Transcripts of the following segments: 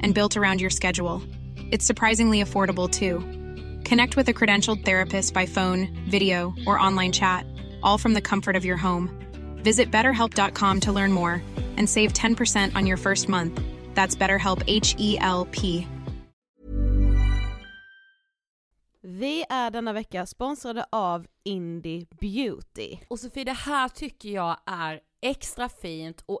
and built around your schedule. It's surprisingly affordable too. Connect with a credentialed therapist by phone, video, or online chat, all from the comfort of your home. Visit betterhelp.com to learn more and save 10% on your first month. That's BetterHelp H E L P. Vi är denna vecka sponsrade av Indie Beauty. Och Sofie, det här tycker jag är extra fint och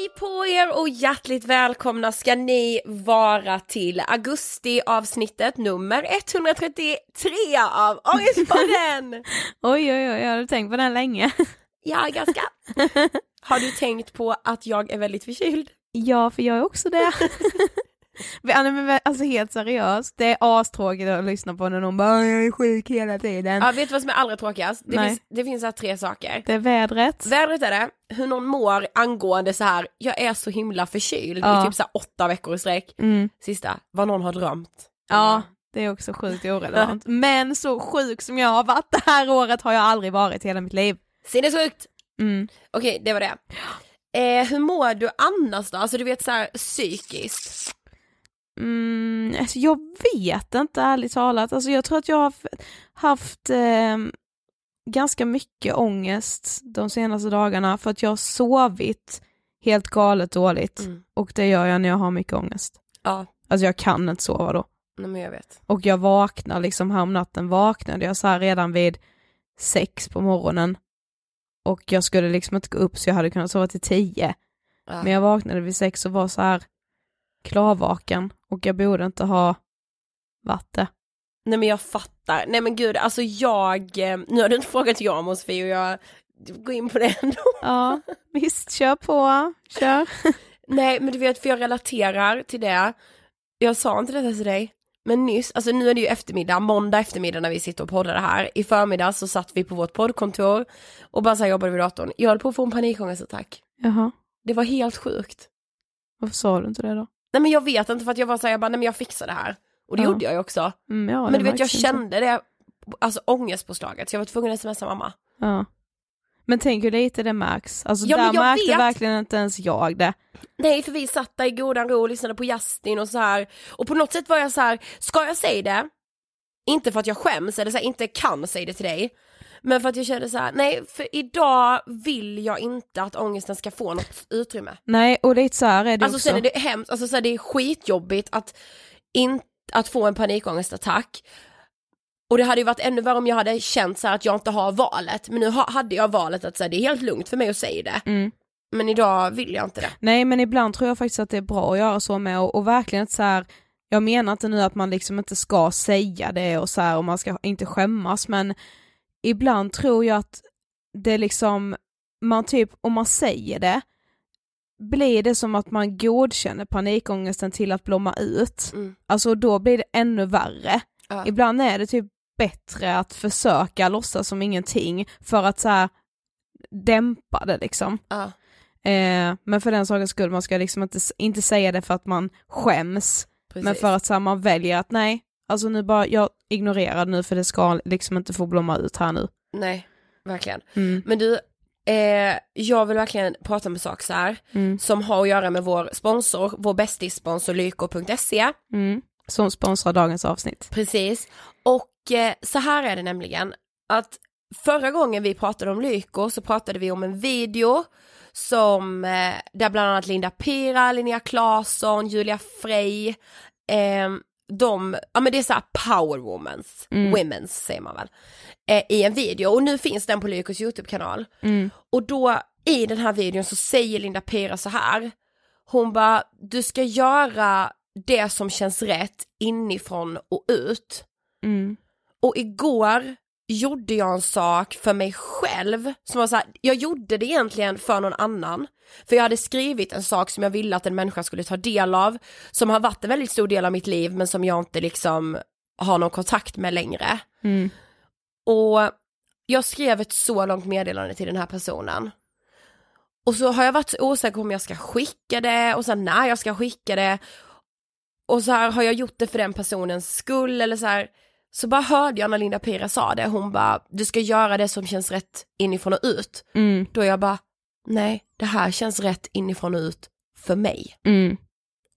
Hej på er och hjärtligt välkomna ska ni vara till augusti avsnittet nummer 133 av Ångestpodden! Oj oj oj, jag har tänkt på den länge. ja, ganska. Har du tänkt på att jag är väldigt förkyld? Ja, för jag är också det. Men, alltså helt seriöst, det är astråkigt att lyssna på när någon bara jag är sjuk hela tiden. Ja, vet du vad som är allra tråkigast? Det Nej. finns, det finns här tre saker. Det är vädret. Vädret är det, hur någon mår angående så här, jag är så himla förkyld Ja. i typ så här åtta veckor i sträck. Mm. Sista, vad någon har drömt. Ja, det är också sjukt orelevant. Men så sjuk som jag har varit det här året har jag aldrig varit i hela mitt liv. Sinnessjukt! Mm. Okej, det var det. Eh, hur mår du annars då? Alltså du vet så här psykiskt. Mm, alltså jag vet inte ärligt talat, alltså jag tror att jag har haft eh, ganska mycket ångest de senaste dagarna för att jag har sovit helt galet dåligt Mm. och det gör jag när jag har mycket ångest. Ja, Alltså jag kan inte sova då. nej, men jag vet. Och jag vaknar liksom här om natten vaknade jag så här redan vid sex på morgonen och jag skulle liksom inte gå upp så jag hade kunnat sova till tio. Ja. Men jag vaknade vid sex och var så här klarvaken och jag borde inte ha varit det. Nej men jag fattar, nej men gud alltså jag, eh, nu har du inte frågat jag om Sofie och jag går in på det ändå. Ja, visst, kör på, kör. Nej men du vet för jag relaterar till det, jag sa inte detta till dig, men nyss, alltså nu är det ju eftermiddag, måndag eftermiddag när vi sitter och poddar det här, i förmiddag så satt vi på vårt poddkontor och bara så här jobbade vid datorn, jag höll på att få en panikångestattack. Jaha, Det var helt sjukt. varför sa du inte det då? Nej men jag vet inte för att jag var såhär, jag bara nej men jag fixar det här. Och det Ja. gjorde jag ju också. Mm, ja, men du vet jag inte. kände det, alltså ångestpåslaget, så jag var tvungen att smsa mamma. Ja. Men tänk hur lite det märks. Alltså Ja, där märkte vet. verkligen inte ens jag det. Nej för vi satt där i godan ro och lyssnade på Justin och så här. och på något sätt var jag så här, ska jag säga det? Inte för att jag skäms eller så här, inte kan säga det till dig. Men för att jag kände så här, nej för idag vill jag inte att ångesten ska få något utrymme. Nej, och lite så här är det Alltså också. sen är det hemskt, alltså så här, det är skitjobbigt att, in, att få en panikångestattack. Och det hade ju varit ännu värre om jag hade känt så att jag inte har valet, men nu ha, hade jag valet att säga det är helt lugnt för mig att säga det. Mm. Men idag vill jag inte det. Nej men ibland tror jag faktiskt att det är bra att göra så med och, och verkligen så här. jag menar inte nu att man liksom inte ska säga det och så här och man ska inte skämmas men ibland tror jag att det liksom, man typ, om man säger det, blir det som att man godkänner panikångesten till att blomma ut. Mm. Alltså då blir det ännu värre. Ja. Ibland är det typ bättre att försöka låtsas som ingenting för att så här dämpa det liksom. Ja. Eh, men för den sakens skull, man ska liksom inte, inte säga det för att man skäms, Precis. men för att så här, man väljer att nej, alltså nu bara, jag ignorerar nu för det ska liksom inte få blomma ut här nu. Nej, verkligen. Mm. Men du, eh, jag vill verkligen prata om en sak så här Mm. som har att göra med vår sponsor, vår bästissponsor lyko.se. Mm. Som sponsrar dagens avsnitt. Precis. Och eh, så här är det nämligen att förra gången vi pratade om Lyko så pratade vi om en video som, eh, där bland annat Linda Pira, Linnea Claesson, Julia Frey, eh, de, ja men det är så här power womans, Mm. women's säger man väl, eh, i en video och nu finns den på Lykos YouTube-kanal. Mm. Och då i den här videon så säger Linda Pira så här, hon bara, du ska göra det som känns rätt inifrån och ut. Mm. Och igår gjorde jag en sak för mig själv som var så här, jag gjorde det egentligen för någon annan. För jag hade skrivit en sak som jag ville att en människa skulle ta del av, som har varit en väldigt stor del av mitt liv men som jag inte liksom har någon kontakt med längre. Mm. Och jag skrev ett så långt meddelande till den här personen. Och så har jag varit så osäker på om jag ska skicka det och sen när jag ska skicka det. Och så här har jag gjort det för den personens skull eller så här. Så bara hörde jag när Linda Pira sa det, hon bara, du ska göra det som känns rätt inifrån och ut. Mm. Då jag bara, nej, det här känns rätt inifrån och ut för mig. Mm.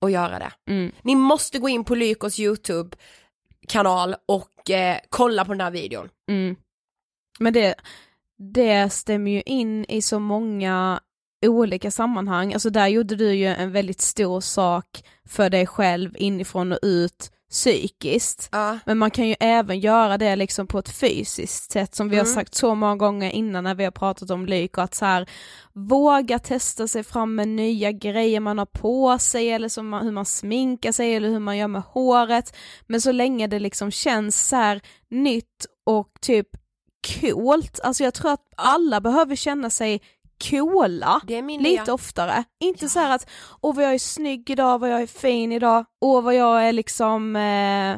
att göra det. Mm. Ni måste gå in på Lykos YouTube kanal och eh, kolla på den här videon. Mm. Men det, det stämmer ju in i så många olika sammanhang, alltså där gjorde du ju en väldigt stor sak för dig själv inifrån och ut psykiskt. Ja. Men man kan ju även göra det liksom på ett fysiskt sätt som vi har Mm. sagt så många gånger innan när vi har pratat om lyk och att så här våga testa sig fram med nya grejer man har på sig eller som man, hur man sminkar sig eller hur man gör med håret. Men så länge det liksom känns så här nytt och typ coolt, alltså jag tror att alla behöver känna sig coola är lite oftare. Inte så här att åh vad jag är snygg idag, vad jag är fin idag, åh vad jag är liksom eh,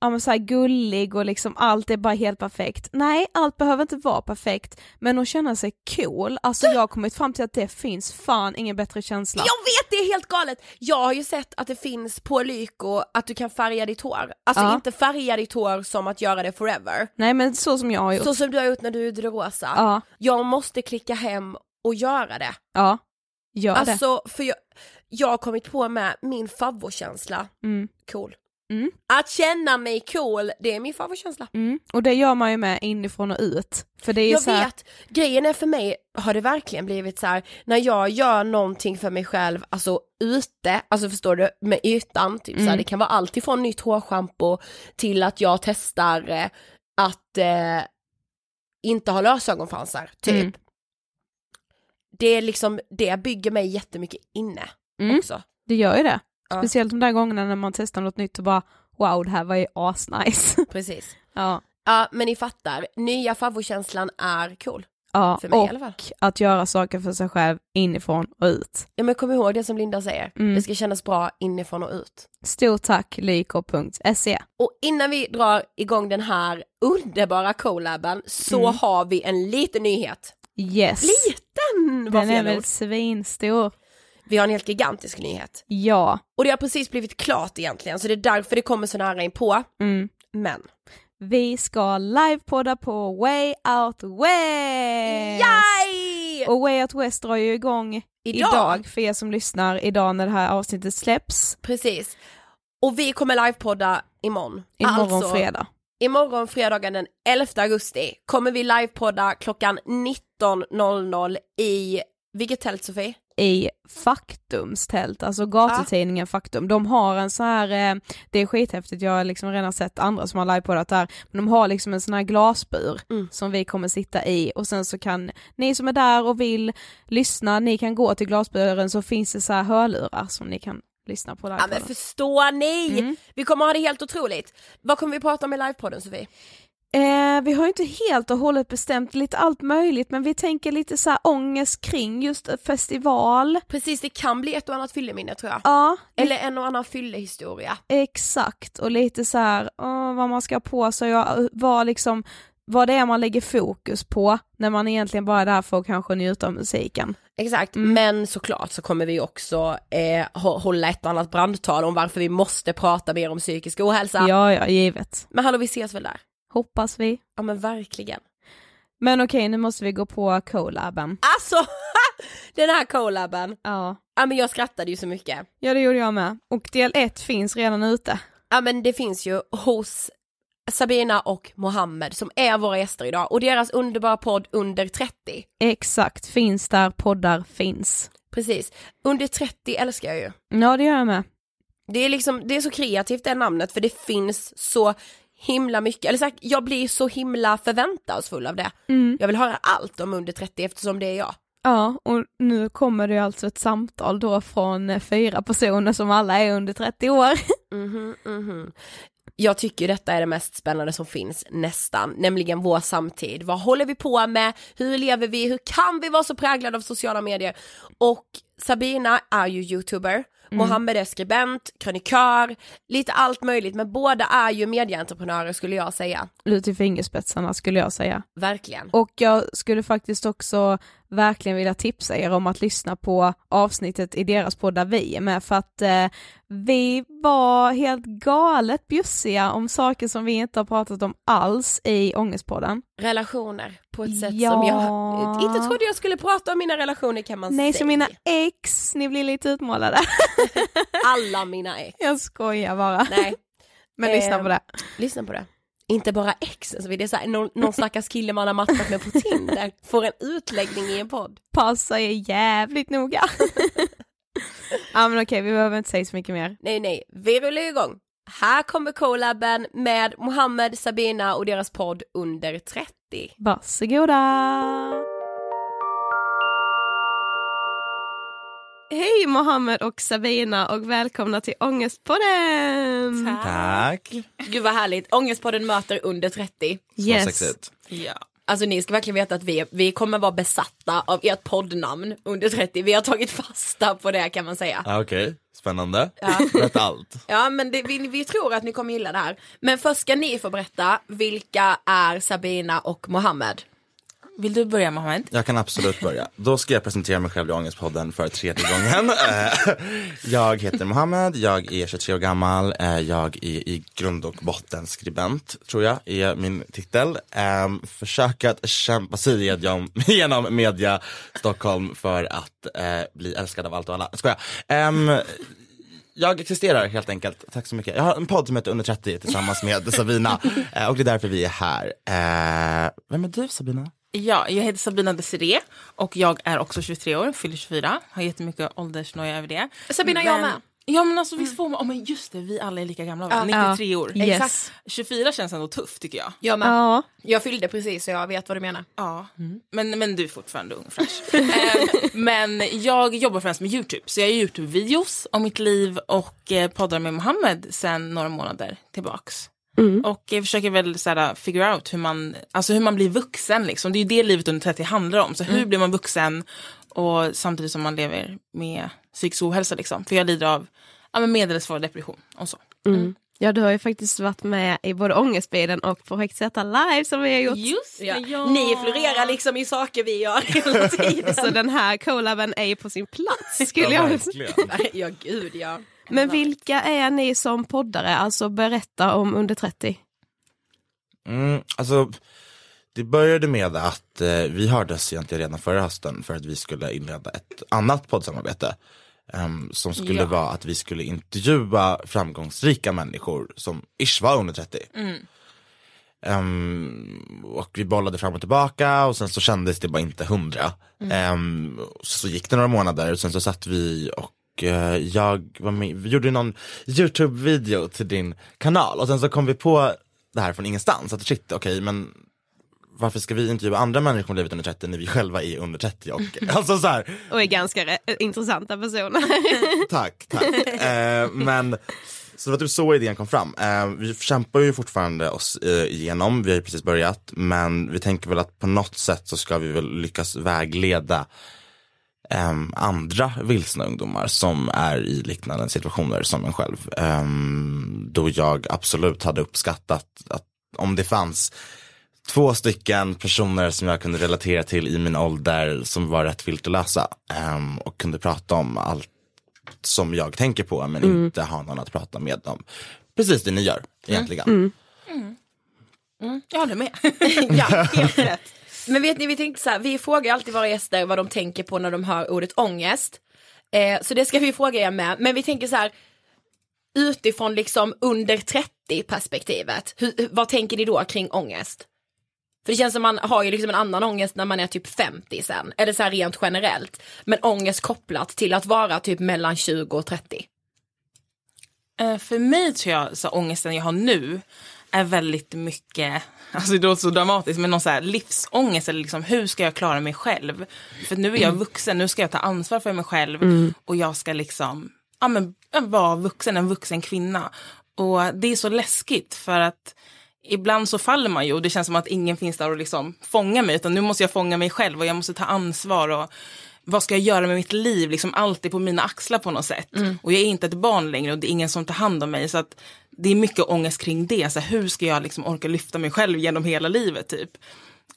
ja men så här gullig och liksom allt är bara helt perfekt. Nej, allt behöver inte vara perfekt, men att känna sig cool, alltså jag har kommit fram till att det finns fan ingen bättre känsla. Jag vet, det är helt galet! Jag har ju sett att det finns på Lyko att du kan färga ditt hår. Alltså Ja. inte färga ditt hår som att göra det forever. Nej men så som jag har gjort. Så som du har gjort när du det rosa. Ja, Jag måste klicka hem och göra det. ja, gör det. Alltså, för jag, jag har kommit på med min favoritkänsla, Mm. cool. Mm. Att känna mig cool, det är min favoritkänsla. Mm. Och det gör man ju med inifrån och ut. För det är Jag så här, vet, grejen är för mig har det verkligen blivit så här när jag gör någonting för mig själv, alltså ute, alltså förstår du, med ytan, typ så här, Mm. det kan vara allt ifrån nytt hårschampo till att jag testar eh, att eh, inte ha lösögonfransar, typ. Det är liksom, det bygger mig jättemycket inne Mm. också. det gör ju det. Ja. Speciellt de där gångerna när man testar något nytt och bara wow det här var ju asnice. Precis. ja. Ja men ni fattar, nya favoritkänslan är cool. Ja, För mig i och alla fall. att göra saker för sig själv inifrån och ut. Ja men kom ihåg det som Linda säger, Mm. det ska kännas bra inifrån och ut. Stort tack lyko.se. Och innan vi drar igång den här underbara collaben så Mm. har vi en liten nyhet. Yes. Liten var Den är fel väl ord. svinstor. Vi har en helt gigantisk nyhet. Ja. Och det har precis blivit klart egentligen så det är därför det kommer så nära in på. Mm. Men, Vi ska livepodda på Way Out West! Yay! Och Way Out West drar ju igång Idag. idag. för er som lyssnar idag när det här avsnittet släpps. Precis. Och vi kommer livepodda imorgon. Imorgon alltså, fredag. Imorgon fredagen den 11 augusti kommer vi livepodda klockan 19.00 i, vilket tält Sofie? i Faktums tält, alltså gatutidningen Faktum. De har en så här, eh, det är skithäftigt, jag har liksom redan sett andra som har livepoddat där, men de har liksom en sån här glasbur Mm. som vi kommer sitta i och sen så kan ni som är där och vill lyssna, ni kan gå till glasburen så finns det så här hörlurar som ni kan lyssna på Ja livepodden. men förstår ni? Mm. Vi kommer ha det helt otroligt. Vad kommer vi prata om i livepodden Sofie? Eh, vi har ju inte helt och hållet bestämt lite allt möjligt men vi tänker lite så här ångest kring just festival. Precis, det kan bli ett och annat fylleminne tror jag. Ja, Eller en och annan fyllehistoria. Exakt, och lite så här, åh, vad man ska ha på sig och vad liksom, vad det är man lägger fokus på när man egentligen bara är där för att kanske njuta av musiken. Exakt, Mm. men såklart så kommer vi också eh, hå- hålla ett annat brandtal om varför vi måste prata mer om psykisk ohälsa. Ja, ja, givet. Men hallå vi ses väl där? Hoppas vi. Ja men verkligen. Men okej, nu måste vi gå på collaben. Alltså, den här collaben. Ja. Ja men jag skrattade ju så mycket. ja, det gjorde jag med. Och del ett finns redan ute. Ja men det finns ju hos Sabina och Mohammed som är våra gäster idag och deras underbara podd Under 30. Exakt, finns där poddar finns. Precis, Under 30 älskar jag ju. Ja, det gör jag med. Det är liksom, det är så kreativt det namnet för det finns så himla mycket, eller sagt, jag blir så himla förväntansfull av det. Mm. Jag vill höra allt om under 30 eftersom det är jag. Ja, och nu kommer det alltså ett samtal då från eh, fyra personer som alla är under 30 år. Mhm, mhm. Jag tycker detta är det mest spännande som finns nästan, nämligen vår samtid. Vad håller vi på med? Hur lever vi? Hur kan vi vara så präglade av sociala medier? Och Sabina är ju youtuber, Mohammed är skribent, krönikör, lite allt möjligt, men båda är ju medieentreprenörer skulle jag säga. Ut i fingerspetsarna skulle jag säga. Verkligen. Och jag skulle faktiskt också verkligen vilja tipsa er om att lyssna på avsnittet i deras podd där vi är med för att eh, vi var helt galet bjussiga om saker som vi inte har pratat om alls i Ångestpodden. Relationer på ett sätt Ja. som jag inte trodde jag skulle prata om mina relationer kan man Nej, säga. så mina ex, ni blir lite utmålade. Alla mina ex. Jag skojar bara. Nej, Men lyssna Eh, på det. lyssna på det. Inte bara ex, alltså det är så här, någon, någon stackars kille man har matchat med på Tinder får en utläggning i en podd. Passa er jävligt noga. ja men okej, vi behöver inte säga så mycket mer. Nej nej, vi rullar igång. Här kommer collaben med Mohammed, Sabina och deras podd Under 30. Varsågoda! Hej Mohammed och Sabina och välkomna till Ångestpodden! Tack. Gud vad härligt, Ångestpodden möter Under 30. Så Yes. Ja. Alltså ni ska verkligen veta att vi, vi kommer vara besatta av ert poddnamn Under 30. Vi har tagit fasta på det kan man säga. Ah, Okej, spännande. Ja. Berätta allt. Ja men det, vi, vi tror att ni kommer gilla det här. Men först ska ni få berätta, vilka är Sabina och Mohammed? Vill du börja Mohammed? Jag kan absolut börja. Då ska jag presentera mig själv i Ångestpodden för tredje gången. Eh, jag heter Mohammed, jag är 23 år gammal, eh, jag är i grund och botten skribent, tror jag är min titel. Um, försöka att kämpa sig genom media Stockholm för att eh, bli älskad av allt och alla. Skojar. Um, jag existerar helt enkelt, tack så mycket. Jag har en podd som heter Under 30 tillsammans med Sabina och det är därför vi är här. Vem är du Sabina? Ja, jag heter Sabina Desiree och jag är också 23 år, fyller 24. Har jättemycket åldersnoja över det. Sabina, jag med. Ja men alltså visst får man, oh, men just det, vi alla är lika gamla? Ja. 93 år. Yes. Exakt. 24 känns ändå tufft tycker jag. Jag med. Ja, Jag fyllde precis så jag vet vad du menar. Ja, men, men du är fortfarande ung fräsch. eh, men jag jobbar främst med YouTube, så jag gör YouTube-videos om mitt liv och eh, poddar med Mohammed sen några månader tillbaks. Och jag försöker väl såhär, figure out hur man, alltså hur man blir vuxen liksom. Det är ju det livet under 30 handlar om. Så hur blir man vuxen och samtidigt som man lever med psykisk ohälsa liksom. För jag lider av ja, medelsvår depression och så. ja du har ju faktiskt varit med i både Ångestbilen och Projekt Z live som vi har gjort. Just Ja. Ni florerar liksom i saker vi gör hela tiden. Så den här collaben är ju på sin plats skulle Ja, jag ja gud ja. Men vilka är ni som poddare? Alltså berätta om under 30. Mm, alltså, det började med att eh, vi hördes egentligen redan förra hösten för att vi skulle inleda ett annat poddsamarbete. ehm, som skulle Ja. vara att vi skulle intervjua framgångsrika människor som ish var under 30. Ehm, och vi bollade fram och tillbaka och sen så kändes det bara inte hundra. Ehm, så gick det några månader och sen så satt vi och eh, jag var med, vi gjorde någon YouTube-video till din kanal och sen så kom vi på det här från ingenstans att shit okej men varför ska vi intervjua andra människor om livet under 30 när vi själva är under 30 och alltså så här, Och är ganska re- intressanta personer. Tack, tack. Eh, men så det var typ så idén kom fram. Eh, vi kämpar ju fortfarande oss eh, igenom, vi har ju precis börjat. Men vi tänker väl att på något sätt så ska vi väl lyckas vägleda eh, andra vilsna ungdomar som är i liknande situationer som en själv. Eh, då jag absolut hade uppskattat att om det fanns två stycken personer som jag kunde relatera till i min ålder som var rätt viltelösa um, och kunde prata om allt som jag tänker på men inte ha någon att prata med om. Precis det ni gör egentligen. Jag håller med. ja, helt rätt. Men vet ni, vi tänkte så här, vi frågar alltid våra gäster vad de tänker på när de hör ordet ångest. Eh, så det ska vi fråga er med, men vi tänker så här, utifrån liksom under 30 perspektivet, hur, vad tänker ni då kring ångest? För det känns som man har ju liksom en annan ångest när man är typ 50 sen, eller så här rent generellt. Men ångest kopplat till att vara typ mellan 20 och 30. Eh, för mig tror jag så ångesten jag har nu är väldigt mycket, alltså det låter så dramatiskt, men någon så här livsångest eller liksom hur ska jag klara mig själv? För nu är jag vuxen, nu ska jag ta ansvar för mig själv och jag ska liksom, ja men vara vuxen, en vuxen kvinna. Och det är så läskigt för att ibland så faller man ju och det känns som att ingen finns där och liksom fångar mig utan nu måste jag fånga mig själv och jag måste ta ansvar och vad ska jag göra med mitt liv? Liksom allt är på mina axlar på något sätt. Och jag är inte ett barn längre och det är ingen som tar hand om mig. Så att det är mycket ångest kring det. Så här, hur ska jag liksom orka lyfta mig själv genom hela livet typ?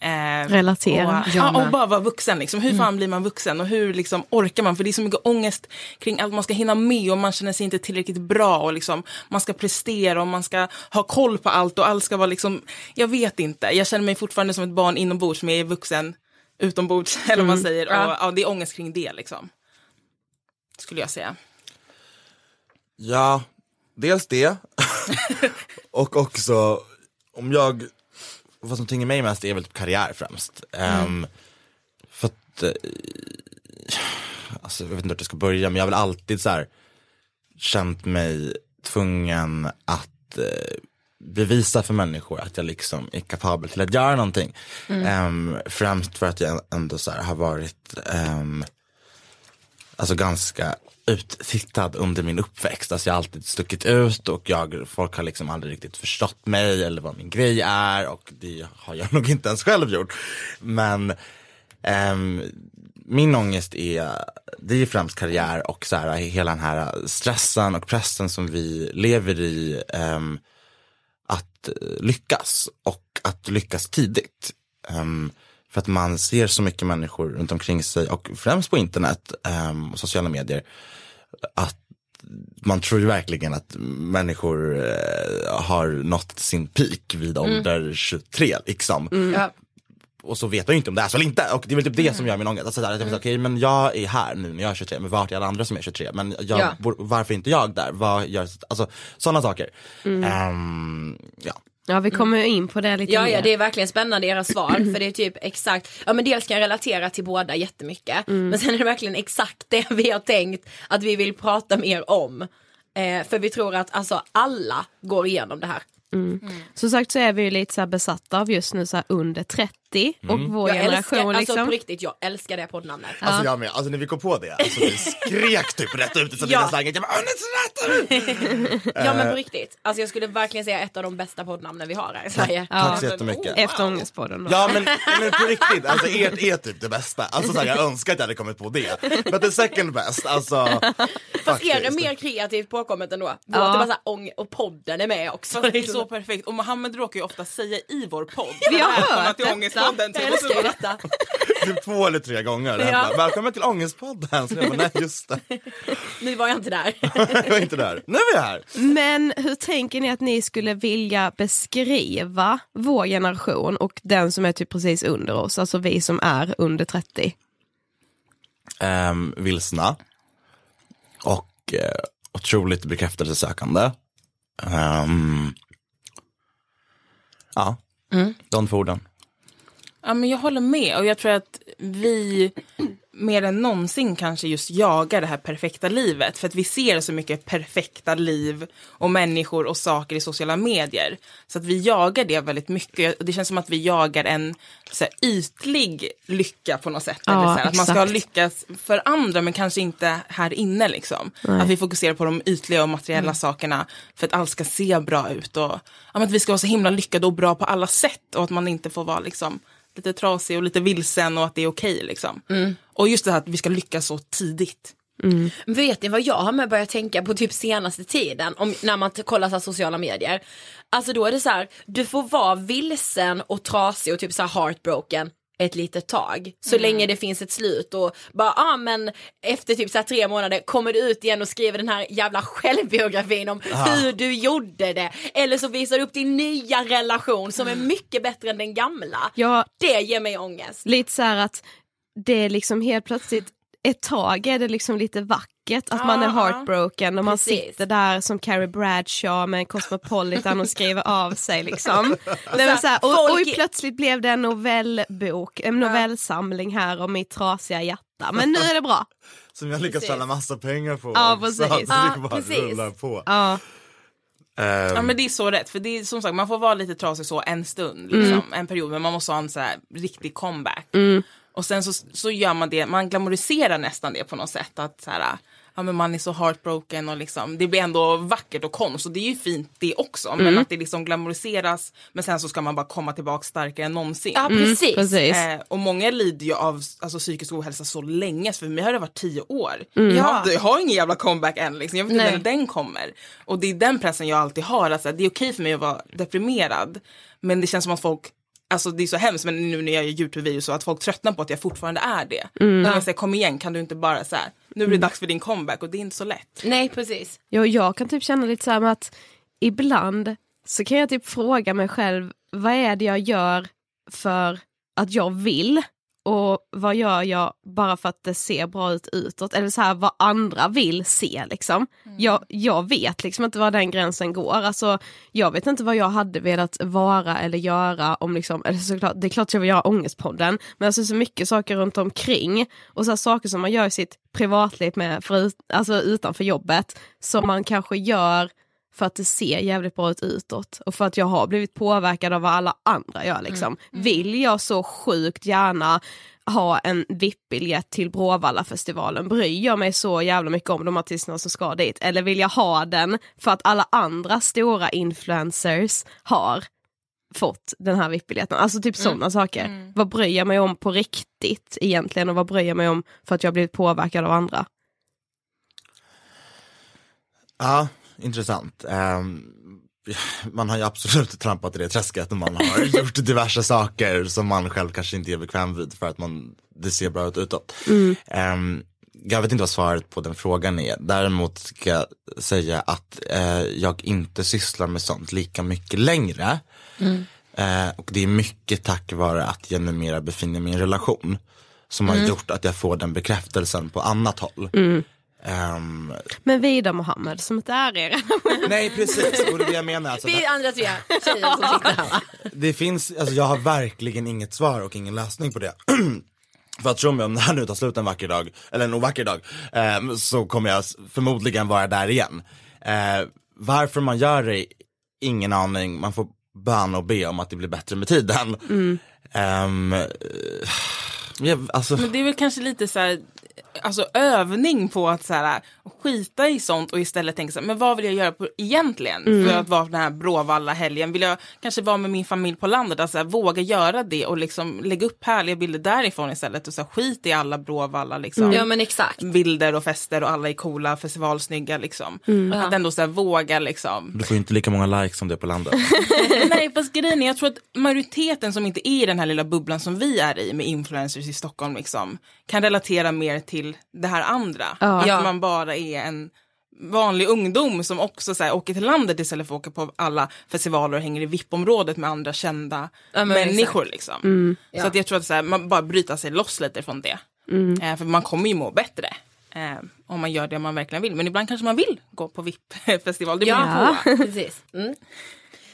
Eh, Relatera. Och, ja, och bara vara vuxen. Liksom. Hur fan blir man vuxen och hur liksom, orkar man? För det är så mycket ångest kring att man ska hinna med och man känner sig inte tillräckligt bra och liksom, man ska prestera och man ska ha koll på allt och allt ska vara liksom, jag vet inte. Jag känner mig fortfarande som ett barn inombords men jag är vuxen utombords eller vad man säger. Och, Ja. ja, det är ångest kring det liksom. Skulle jag säga. Ja, dels det. och också, om jag, vad som tynger mig mest är väl typ karriär främst. Ehm, för att, eh, alltså jag vet inte hur jag ska börja, men jag har väl alltid så här känt mig tvungen att eh, bevisa för människor att jag liksom är kapabel till att göra någonting. Ehm, främst för att jag ändå så här har varit ehm, alltså ganska uttittad under min uppväxt. Alltså jag har alltid stuckit ut och jag, folk har liksom aldrig riktigt förstått mig eller vad min grej är och det har jag nog inte ens själv gjort. Men um, min ångest är, det är främst karriär och så här, hela den här stressen och pressen som vi lever i. Um, att lyckas och att lyckas tidigt. Um, för att man ser så mycket människor runt omkring sig och främst på internet ehm, och sociala medier att man tror ju verkligen att människor eh, har nått sin peak vid ålder 23 liksom. Ja. Och så vet jag ju inte om det är så eller inte. Och det är väl typ det som gör min ångest. Alltså, där, att jag, mm. okej, men jag är här nu när jag är 23, men vart är alla andra som är 23? Men jag, Ja. varför är inte jag där? Vad gör, alltså sådana saker. Ehm, ja. Ja, vi kommer in på det lite Ja, mer. ja, det är verkligen spännande era svar. För det är typ exakt, ja men dels kan jag relatera till båda jättemycket. Men sen är det verkligen exakt det vi har tänkt att vi vill prata mer om. Eh, för vi tror att alltså alla går igenom det här. Som sagt så är vi ju lite så här besatta av just nu så här under 30 och vår Jag generation älskar, alltså liksom. på riktigt, jag älskar det poddnamnet. Alltså jag med, alltså när vi kom på det, alltså vi skrek typ rätt ut i Ja. ja. slangen. Jag bara, "Åh, det är så rätt!" Ja men på riktigt, alltså jag skulle verkligen säga ett av de bästa poddnamnen vi har här i Sverige. Tack så jättemycket. Efter Ångestpodden då. Ja men, men på riktigt, alltså ert är typ det bästa. Alltså så här, jag önskar att jag hade kommit på det. Men the second best, alltså. Fast är det faktiskt. mer kreativt påkommet ändå? Ja. Ja. Det bara så här, ång- och podden är med också. Är så perfekt. Och Mohammed råkar ju ofta säga i vår podd. Vi har hört till detta. Ångestpodden. Jag älskar detta. Typ två eller tre gånger. Ja. Ja. Välkommen till Ångestpodden. Så jag bara, nej just det. Nu var jag inte där. Jag är inte där. Nu är jag här. Men hur tänker ni att ni skulle vilja beskriva vår generation och den som är typ precis under oss, alltså vi som är under 30? Um, vilsna. Och uh, otroligt bekräftelsesökande. Um, ja, de två orden. Ja, men jag håller med. Och jag tror att vi mer än någonsin kanske just jagar det här perfekta livet. För att vi ser så mycket perfekta liv och människor och saker i sociala medier. Så att vi jagar det väldigt mycket. Och Det känns som att vi jagar en så här, ytlig lycka på något sätt. Ja, Eller så här, att man ska lyckas för andra men kanske inte här inne liksom. Att vi fokuserar på de ytliga och materiella sakerna för att allt ska se bra ut. Och ja, att vi ska vara så himla lyckade och bra på alla sätt. Och att man inte får vara liksom lite trasig och lite vilsen och att det är okej liksom. Och just det här att vi ska lyckas så tidigt. Vet ni vad jag har med börjat tänka på typ senaste tiden om, när man kollar så här sociala medier? Alltså då är det så här, du får vara vilsen och trasig och typ så här heartbroken ett litet tag. Så länge det finns ett slut och bara, ja ah, men efter typ så tre månader kommer du ut igen och skriver den här jävla självbiografin om hur du gjorde det. Eller så visar du upp din nya relation som är mycket bättre än den gamla. Ja, Det ger mig ångest. lite så här att det är liksom helt plötsligt, ett tag är det liksom lite vackert att man är Ja, heartbroken och man precis. sitter där som Carrie Bradshaw med Cosmopolitan och skriver av sig liksom. Nej, men så här, och, och folk- plötsligt blev det en novellbok, en novellsamling här om mitt trasiga hjärta. Men nu är det bra. Som jag lyckas tjäna massa pengar på Ja, också. precis. Så Ja, det bara precis. rullar på. Ja, Ehm, Ja men det är så rätt, för det är som sagt man får vara lite trasig så en stund, liksom, en period, men man måste ha en så här riktig comeback. Och sen så, så gör man det, man glamoriserar nästan det på något sätt, att så här, ja men man är så heartbroken och liksom, det blir ändå vackert och konst och det är ju fint det också, men att det liksom glamoriseras, men sen så ska man bara komma tillbaka starkare än någonsin. Ja precis. precis. Eh, och många lider ju av alltså, psykisk ohälsa så länge, så för mig har det varit tio år. Jag, har, jag har ingen jävla comeback än, liksom. jag vet inte Nej. när den kommer. Och det är den pressen jag alltid har, att så här, det är okej för mig att vara deprimerad, men det känns som att folk Alltså det är så hemskt men nu när jag gör Youtube-videos så att folk tröttnar på att jag fortfarande är det. Mm. Jag säger kom igen kan du inte bara så här, nu är det mm. dags för din comeback och det är inte så lätt. Nej precis. Ja, jag kan typ känna lite så här med att ibland så kan jag typ fråga mig själv vad är det jag gör för att jag vill och vad gör jag bara för att det ser bra ut utåt? Eller så här vad andra vill se liksom. Mm. Jag, jag vet liksom inte var den gränsen går. Alltså, jag vet inte vad jag hade velat vara eller göra om liksom, eller såklart, det är klart jag vill göra Ångestpodden, men alltså så mycket saker runt omkring och så saker som man gör i sitt privatliv med, förut, alltså utanför jobbet, som man kanske gör för att det ser jävligt bra ut utåt och för att jag har blivit påverkad av vad alla andra gör liksom. Mm. Mm. Vill jag så sjukt gärna ha en VIP-biljett till Bråvalla-festivalen? Bryr jag mig så jävla mycket om de artisterna som ska dit? Eller vill jag ha den för att alla andra stora influencers har fått den här VIP-biljetten? Alltså typ sådana mm. saker. Mm. Vad bryr jag mig om på riktigt egentligen och vad bryr jag mig om för att jag blivit påverkad av andra? Ja, intressant. Um, man har ju absolut trampat i det träsket och man har gjort diverse saker som man själv kanske inte är bekväm vid för att man, det ser bra ut utåt. Mm. Um, jag vet inte vad svaret på den frågan är. Däremot ska jag säga att eh, jag inte sysslar med sånt lika mycket längre. Mm. Eh, och det är mycket tack vare att jag numera befinner mig i en relation. Som mm. har gjort att jag får den bekräftelsen på annat håll. Mm. Um, men Vida Mohammed som inte är er. Nej precis, och det är det jag menar. Alltså, Vi andra tre tjejer som sitter här Det finns, alltså jag har verkligen inget svar och ingen lösning på det. För att tro mig, om det här nu tar slut en vacker dag, eller en ovacker dag, eh, så kommer jag förmodligen vara där igen. Eh, varför man gör det, ingen aning, man får böna och be om att det blir bättre med tiden. Mm. Um, ja, alltså... Men det är väl kanske lite så här, alltså, övning på att så här, skita i sånt och istället tänka så här, men vad vill jag göra på, egentligen mm. för att vara den här Bråvalla-helgen? Vill jag kanske vara med min familj på landet? Alltså, våga göra det och liksom lägga upp härliga bilder därifrån istället och så här, skit i alla Bråvalla liksom. Mm. Ja, men exakt. bilder och fester och alla är coola, festivalsnygga liksom. Mm. Att ändå så här, våga liksom. Du får inte lika många likes som det på landet. Nej, fast grejen är, jag tror att majoriteten som inte är i den här lilla bubblan som vi är i med influencers i Stockholm liksom, kan relatera mer till det här andra. Ja. Att man bara är en vanlig ungdom som också så här, åker till landet istället för att åka på alla festivaler och hänger i VIP-området med andra kända ja, människor. Liksom. Mm. Så att jag tror att så här, man bara bryter sig loss lite från det. Mm. Eh, för man kommer ju må bättre. Eh, om man gör det man verkligen vill. Men ibland kanske man vill gå på VIP-festival. Det beror på. precis. Mm.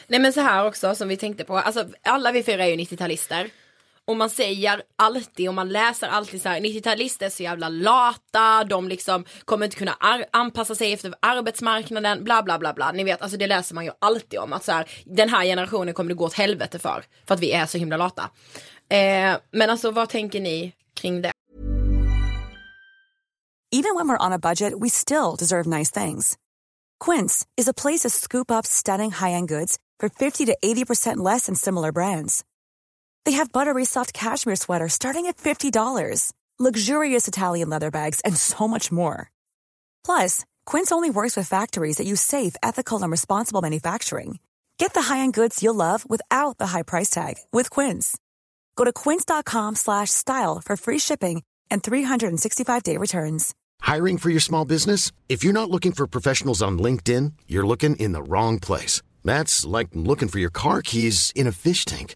Nej men så här också som vi tänkte på. Alltså, alla vi fyra är ju 90-talister. Och man säger alltid och man läser alltid så här 90-talister är så jävla lata, de liksom kommer inte kunna anpassa sig efter arbetsmarknaden, bla bla bla bla. Ni vet, alltså det läser man ju alltid om att så här, den här generationen kommer det gå åt helvete för, för att vi är så himla lata. Eh, men alltså vad tänker ni kring det? Even when we're on a budget we still deserve nice things. Quince is a place to scoop up stunning high-end goods for 50 to 80% less than similar brands. They have buttery soft cashmere sweaters starting at $50, luxurious Italian leather bags, and so much more. Plus, Quince only works with factories that use safe, ethical, and responsible manufacturing. Get the high-end goods you'll love without the high price tag with Quince. Go to quince.com/style for free shipping and 365-day returns. Hiring for your small business? If you're not looking for professionals on LinkedIn, you're looking in the wrong place. That's like looking for your car keys in a fish tank.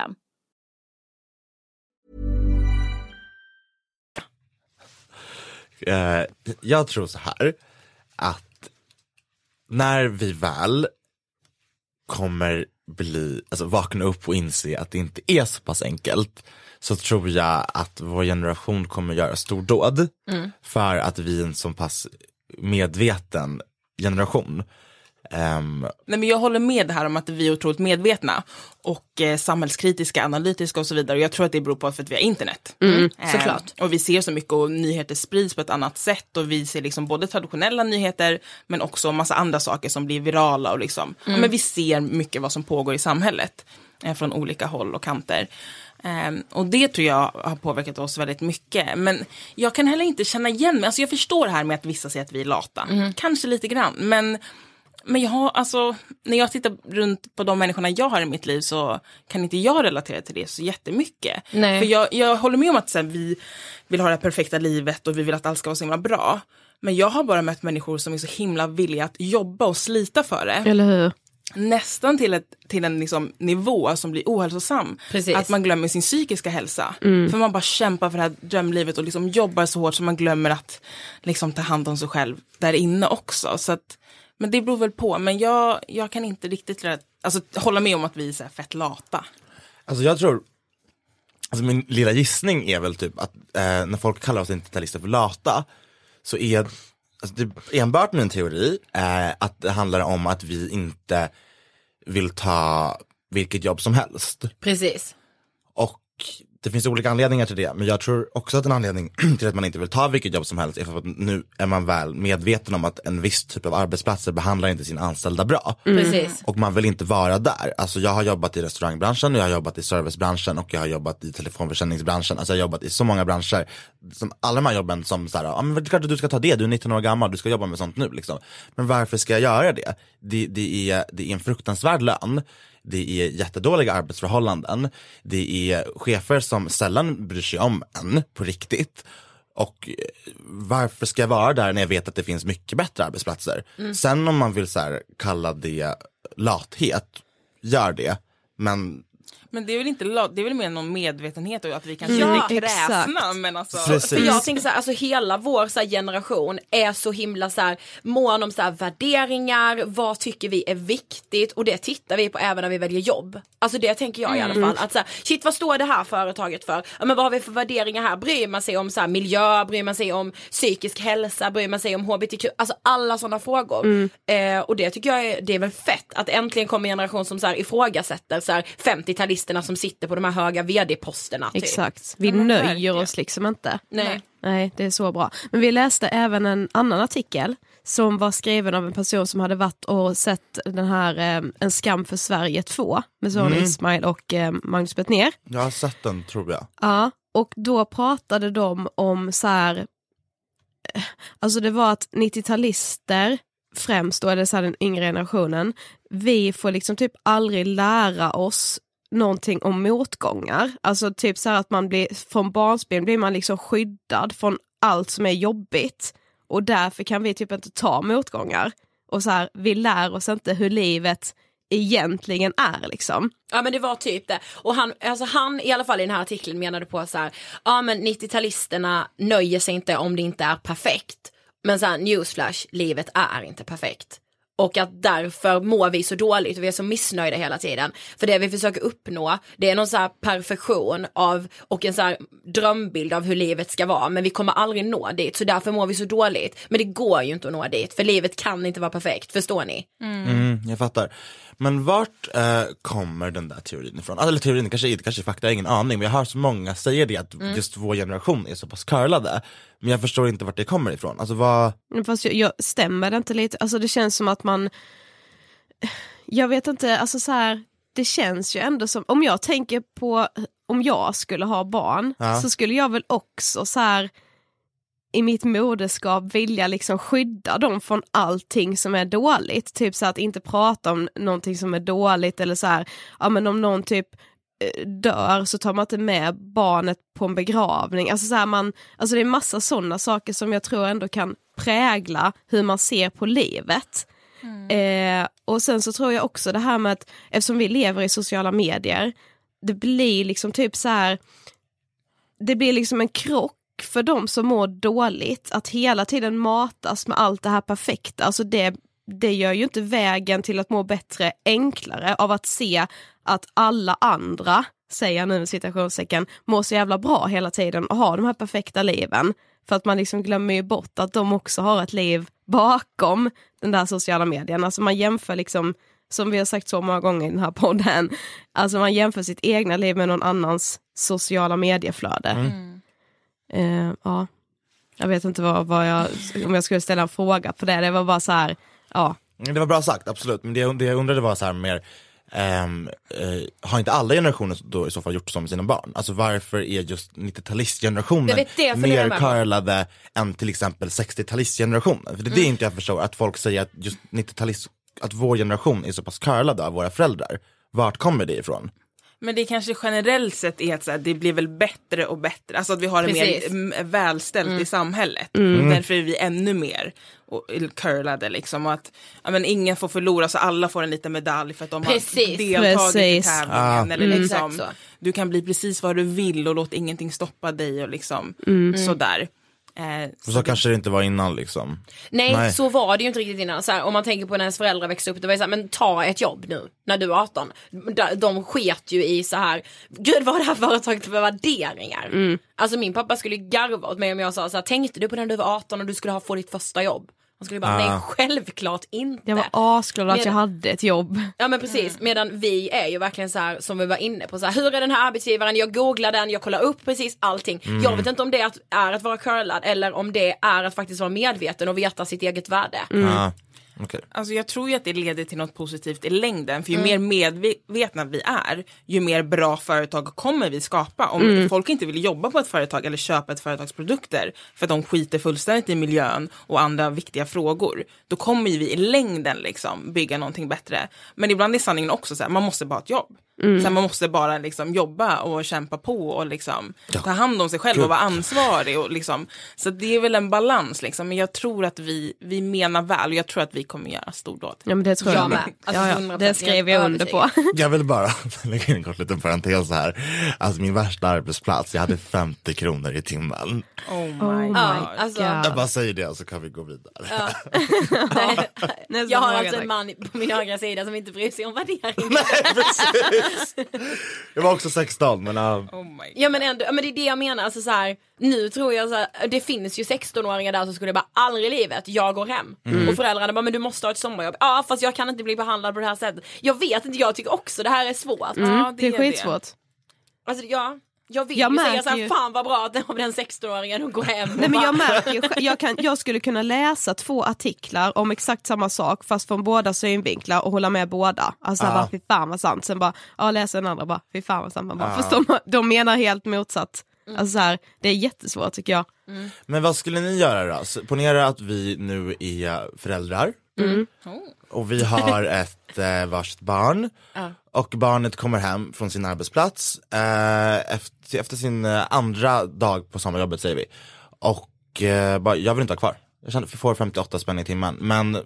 Eh, jag tror så här att när vi väl kommer bli, alltså vakna upp och inse att det inte är så pass enkelt så tror jag att vår generation kommer göra stordåd Mm. för att vi är en så pass medveten generation. Ehm, Nej, men jag håller med det här om att vi är otroligt medvetna och eh, samhällskritiska, analytiska och så vidare. Och jag tror att det beror på för att vi har internet. Mm, Eh, såklart. och vi ser så mycket och nyheter sprids på ett annat sätt och vi ser liksom både traditionella nyheter men också massa andra saker som blir virala och liksom, ja, Mm. men vi ser mycket vad som pågår i samhället eh, från olika håll och kanter. Ehm, och det tror jag har påverkat oss väldigt mycket. Men jag kan heller inte känna igen mig. Alltså jag förstår det här med att vissa säger att vi är lata. Mm. Kanske lite grann. Men, men jag har, alltså, när jag tittar runt på de människorna jag har i mitt liv så kan inte jag relatera till det så jättemycket. Nej. För jag, jag håller med om att så här, vi vill ha det perfekta livet och vi vill att allt ska vara så himla bra. Men jag har bara mött människor som är så himla villiga att jobba och slita för det Eller hur? nästan till, ett, till en liksom nivå som blir ohälsosam. Precis. Att man glömmer sin psykiska hälsa. Mm. För man bara kämpar för det här drömlivet och liksom jobbar så hårt så man glömmer att liksom ta hand om sig själv där inne också. Så att, men det beror väl på. Men jag, jag kan inte riktigt alltså, hålla med om att vi är så här fett lata. Alltså jag tror, alltså min lilla gissning är väl typ att eh, när folk kallar oss 90-talister för lata så är alltså det är enbart min teori eh, att det handlar om att vi inte vill ta vilket jobb som helst. Precis. Och det finns olika anledningar till det, men jag tror också att en anledning till att man inte vill ta vilket jobb som helst är för att nu är man väl medveten om att en viss typ av arbetsplatser behandlar inte sina anställda bra. Precis. Och man vill inte vara där. Alltså jag har jobbat i restaurangbranschen, jag har jobbat i servicebranschen och jag har jobbat i telefonförsäljningsbranschen. Alltså jag har jobbat i så många branscher. Som alla de här jobben som så här, ja men det är klart att du ska ta det, du är 19 år gammal, du ska jobba med sånt nu liksom. Men varför ska jag göra det? Det, det, är, det är en fruktansvärd lön. Det är jättedåliga arbetsförhållanden. Det är chefer som sällan bryr sig om en på riktigt. Och eh, varför ska jag vara där när jag vet att det finns mycket bättre arbetsplatser? Mm. Sen om man vill så kalla det lathet, gör det. Men men det är väl, inte, det är väl mer någon medvetenhet och att vi kanske mm. ja, inte är kräsna. Men alltså... För jag tänker så här, alltså hela vår så här, generation är så himla så här, mån om så här, värderingar, vad tycker vi är viktigt och det tittar vi på även när vi väljer jobb. Alltså det tänker jag i alla mm. fall. Att, så här, shit vad står det här företaget för? Ja, men vad har vi för värderingar här? Bryr man sig om så här, miljö? Bryr man sig om psykisk hälsa? Bryr man sig om hbtq? Alltså alla sådana frågor. Mm. Eh, och det tycker jag är, det är väl fett att äntligen kommer en generation som så här, ifrågasätter 50-talister journalisterna som sitter på de här höga vd-posterna. Typ. Exakt, vi mm, nöjer oss liksom inte. Nej. Nej, det är så bra. Men vi läste även en annan artikel som var skriven av en person som hade varit och sett den här eh, En skam för Sverige 2 med Soran mm. Ismail och eh, Magnus Bettner. Jag har sett den tror jag. Ja, och då pratade de om så här, eh, alltså det var att 90-talister främst då, eller så här den yngre generationen, vi får liksom typ aldrig lära oss någonting om motgångar. Alltså typ så här att man blir, från barnsben blir man liksom skyddad från allt som är jobbigt och därför kan vi typ inte ta motgångar. Och så här, vi lär oss inte hur livet egentligen är liksom. Ja men det var typ det. Och han, alltså han i alla fall i den här artikeln menade på så här, ja men 90-talisterna nöjer sig inte om det inte är perfekt. Men så här, newsflash, livet är inte perfekt. Och att därför mår vi så dåligt och vi är så missnöjda hela tiden. För det vi försöker uppnå, det är någon så här perfektion av och en så här drömbild av hur livet ska vara. Men vi kommer aldrig nå dit, så därför mår vi så dåligt. Men det går ju inte att nå dit, för livet kan inte vara perfekt, förstår ni? Mm, jag fattar. Men vart eh, kommer den där teorin ifrån? Alltså, Eller teorin kanske inte, kanske är fakta, jag har ingen aning. Men jag hör så många säga det att Mm. just vår generation är så pass curlade. Men jag förstår inte vart det kommer ifrån. Alltså vad, Fast jag, jag, stämmer det inte lite? Alltså det känns som att man, jag vet inte, alltså så här, det känns ju ändå som, om jag tänker på om jag skulle ha barn Ja. så skulle jag väl också så här i mitt moderskap vilja liksom skydda dem från allting som är dåligt. Typ så att inte prata om någonting som är dåligt eller så här, ja men om någon typ eh, dör så tar man inte med barnet på en begravning. Alltså, så här man, alltså det är massa sådana saker som jag tror ändå kan prägla hur man ser på livet. Eh, och sen så tror jag också det här med att eftersom vi lever i sociala medier, det blir liksom typ så här, det blir liksom en krock för de som mår dåligt, att hela tiden matas med allt det här perfekta. Alltså det, det gör ju inte vägen till att må bättre enklare av att se att alla andra, säger jag nu med citationstecken, mår så jävla bra hela tiden och har de här perfekta liven. För att man liksom glömmer ju bort att de också har ett liv bakom den där sociala medien. Alltså man jämför liksom, som vi har sagt så många gånger i den här podden, alltså man jämför sitt egna liv med någon annans sociala medieflöde. Eh, ja. Jag vet inte vad, vad jag, om jag skulle ställa en fråga på det, det var bara så här, ja. Det var bra sagt, absolut. Men det, det jag undrade var så här mer, ehm, eh, har inte alla generationer då i så fall gjort så med sina barn? Alltså varför är just 90-talistgenerationen Jag vet det, jag funderar mer curlade än till exempel 60-talistgenerationen? För det är det inte jag förstår, att folk säger att just 90-talist, att vår generation är så pass curlade av våra föräldrar. Vart kommer det ifrån? Men det kanske generellt sett är att så här, det blir väl bättre och bättre, alltså att vi har det mer Precis. mm, välställt i samhället. Mm. Därför är vi ännu mer och, curlade liksom. Och att ja, men ingen får förlora så alla får en liten medalj för att de Precis. har deltagit Precis. i tävlingen. Ah. Eller Mm. liksom, du kan bli precis vad du vill och låt ingenting stoppa dig och liksom sådär. Eh, Så, så kanske det inte var innan liksom. Nej, Nej. så var det ju inte riktigt innan. Så här, om man tänker på när ens föräldrar växte upp, det var ju så här, men ta ett jobb nu när du är 18. De, de sket ju i så här, gud vad har det här företaget för värderingar? Alltså min pappa skulle ju garva åt mig om jag sa så här, tänkte du på när du var 18 och du skulle ha få ditt första jobb? Han skulle bara, Ah. nej självklart inte. Jag var asglad att jag hade ett jobb. Ja men precis, medan vi är ju verkligen så här som vi var inne på, så här, hur är den här arbetsgivaren, jag googlar den, jag kollar upp precis allting. Jag vet inte om det är att, är att vara curlad eller om det är att faktiskt vara medveten och veta sitt eget värde. Ah, okej. Alltså jag tror ju att det leder till något positivt i längden. För ju mer medvetna vi är, ju mer bra företag kommer vi skapa. Om folk inte vill jobba på ett företag eller köpa ett företags produkter för att de skiter fullständigt i miljön och andra viktiga frågor. Då kommer vi i längden liksom bygga någonting bättre. Men ibland är sanningen också så här, man måste bara ha ett jobb. Så här, man måste bara liksom jobba och kämpa på och liksom ta hand om sig själv och vara ansvarig. Och liksom, så det är väl en balans liksom. Men jag tror att vi, vi menar väl och jag tror att vi kommer göra stordåd. Ja men det tror jag, Jag med. Alltså, ja, ja. 100% Det skrev jag under på. Jag vill bara lägga in en kort liten parentes här. Alltså min värsta arbetsplats, jag hade 50 kronor i timmen. Oh my Oh god. Ja, alltså, God. Jag bara säger det så kan vi gå vidare. Nästa jag har alltså en man på min högra sida som inte bryr sig om värderingar. Jag var också 16 men ja. Oh. Ja men ändå, ja, men det är det jag menar, alltså så här, nu tror jag så här, det finns ju 16-åringar där som skulle bara aldrig i livet, jag går hem. Och föräldrarna bara, men du måste ha ett sommarjobb. Ja fast jag kan inte bli behandlad på det här sättet. Jag vet inte, jag tycker också det här är svårt. Ja, Det är skitsvårt. Alltså ja, jag vill Jag ju säga märker så här, ju- fan vad bra att den, den 16-åringen och går hem. och Nej men jag märker ju, jag, kan, jag skulle kunna läsa två artiklar om exakt samma sak fast från båda synvinklar och hålla med båda. Alltså Ah. bara fy fan vad sant, sen bara, ja läser den andra bara fy fan vad sant. Man bara, Ah. Fast de, de menar helt motsatt. Alltså så här, det är jättesvårt tycker jag. Men vad skulle ni göra då? Så Ponera att vi nu är föräldrar. Och vi har ett eh, varsitt barn. Och barnet kommer hem från sin arbetsplats eh, efter, efter sin eh, andra dag på sommarjobbet säger vi. Och eh, bara, jag vill inte ha kvar. Jag känner, får 58 spänn i timmen. Men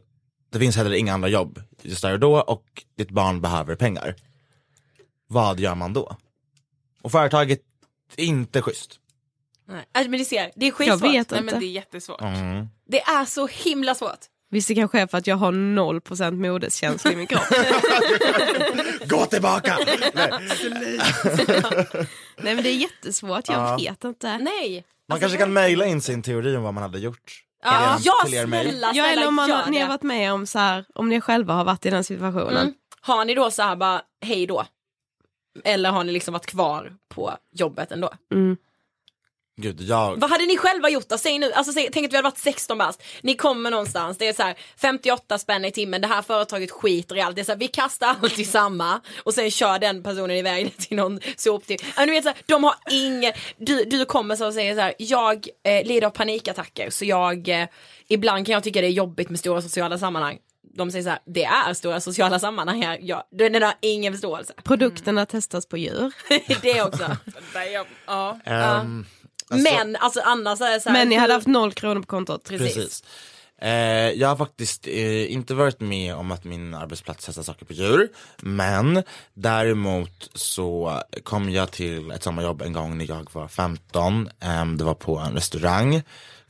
det finns heller inga andra jobb just där och då och ditt barn behöver pengar. Vad gör man då? Och företaget är inte schysst. Nej, alltså, men du ser, det är Jag skitsvårt. vet Nej inte. men det är jättesvårt. Mm. Det är så himla svårt. Visst det kanske är för att jag har 0% modeskänsla i min kropp. Gå tillbaka! Nej. Nej men det är jättesvårt, jag Ja. vet inte. Nej. Man kanske kan mejla in sin teori om vad man hade gjort. Ja, Till er- ja till er mail. snälla, Ja snälla eller om man, har- ni har varit med om så här, om ni själva har varit i den situationen. Mm. Har ni då så här bara, hej då? Eller har ni liksom varit kvar på jobbet ändå? Mm. Gud, jag... Vad hade ni själva gjort då? Säg nu, alltså säg, tänk att vi hade varit 16 bast. Ni kommer någonstans, det är så här 58 spänn i timmen, det här företaget skiter i allt. Det är så här, vi kastar allt i samma och sen kör den personen iväg till någon soptipp. Ja, ni vet så här, de har ingen, du, du kommer så och säger så här, jag eh, lider av panikattacker så jag, eh, ibland kan jag tycka det är jobbigt med stora sociala sammanhang. De säger så här, det är stora sociala sammanhang här, ja, den har ingen förståelse. Produkterna testas på djur. det också. ja. Ehm, Men alltså annars är det så här, Men ni hade haft noll kronor på kontot. Precis. Eh, jag har faktiskt eh, inte varit med om att min arbetsplats testar saker på djur. Men däremot så kom jag till ett sommarjobb en gång när jag var 15. Ehm, det var på en restaurang.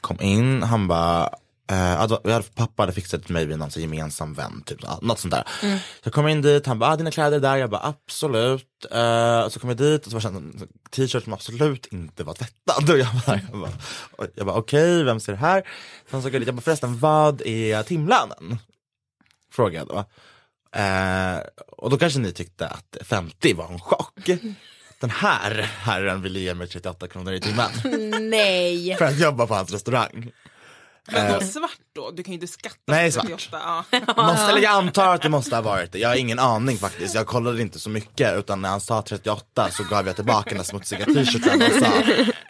Kom in, han bara Då- jag hade, pappa hade fixat till mig vid någon så gemensam vän, typ, något sånt där. Mm. Jag kom in dit, han bara, ah, dina kläder är där, jag bara absolut. Eh, så kom jag dit och så var det en t-shirt som absolut inte var tvättad. Och jag bara, jag bara, jag bara okej, vem ser det här? Sen så jag dit, jag bara förresten, vad är timlönen? Frågade jag då. Eh, och då kanske ni tyckte att 50 var en chock. Den här herren ville ge mig 38 kronor i timmen Nej. för att jobba på hans restaurang. Men Eh, då svart då? Du kan ju inte skatta Nej, svart. 38, Ja. Måste, eller jag antar att det måste ha varit det. Jag har ingen aning faktiskt. Jag kollade inte så mycket utan när han sa 38 så gav jag tillbaka den där smutsiga t-shirten och sa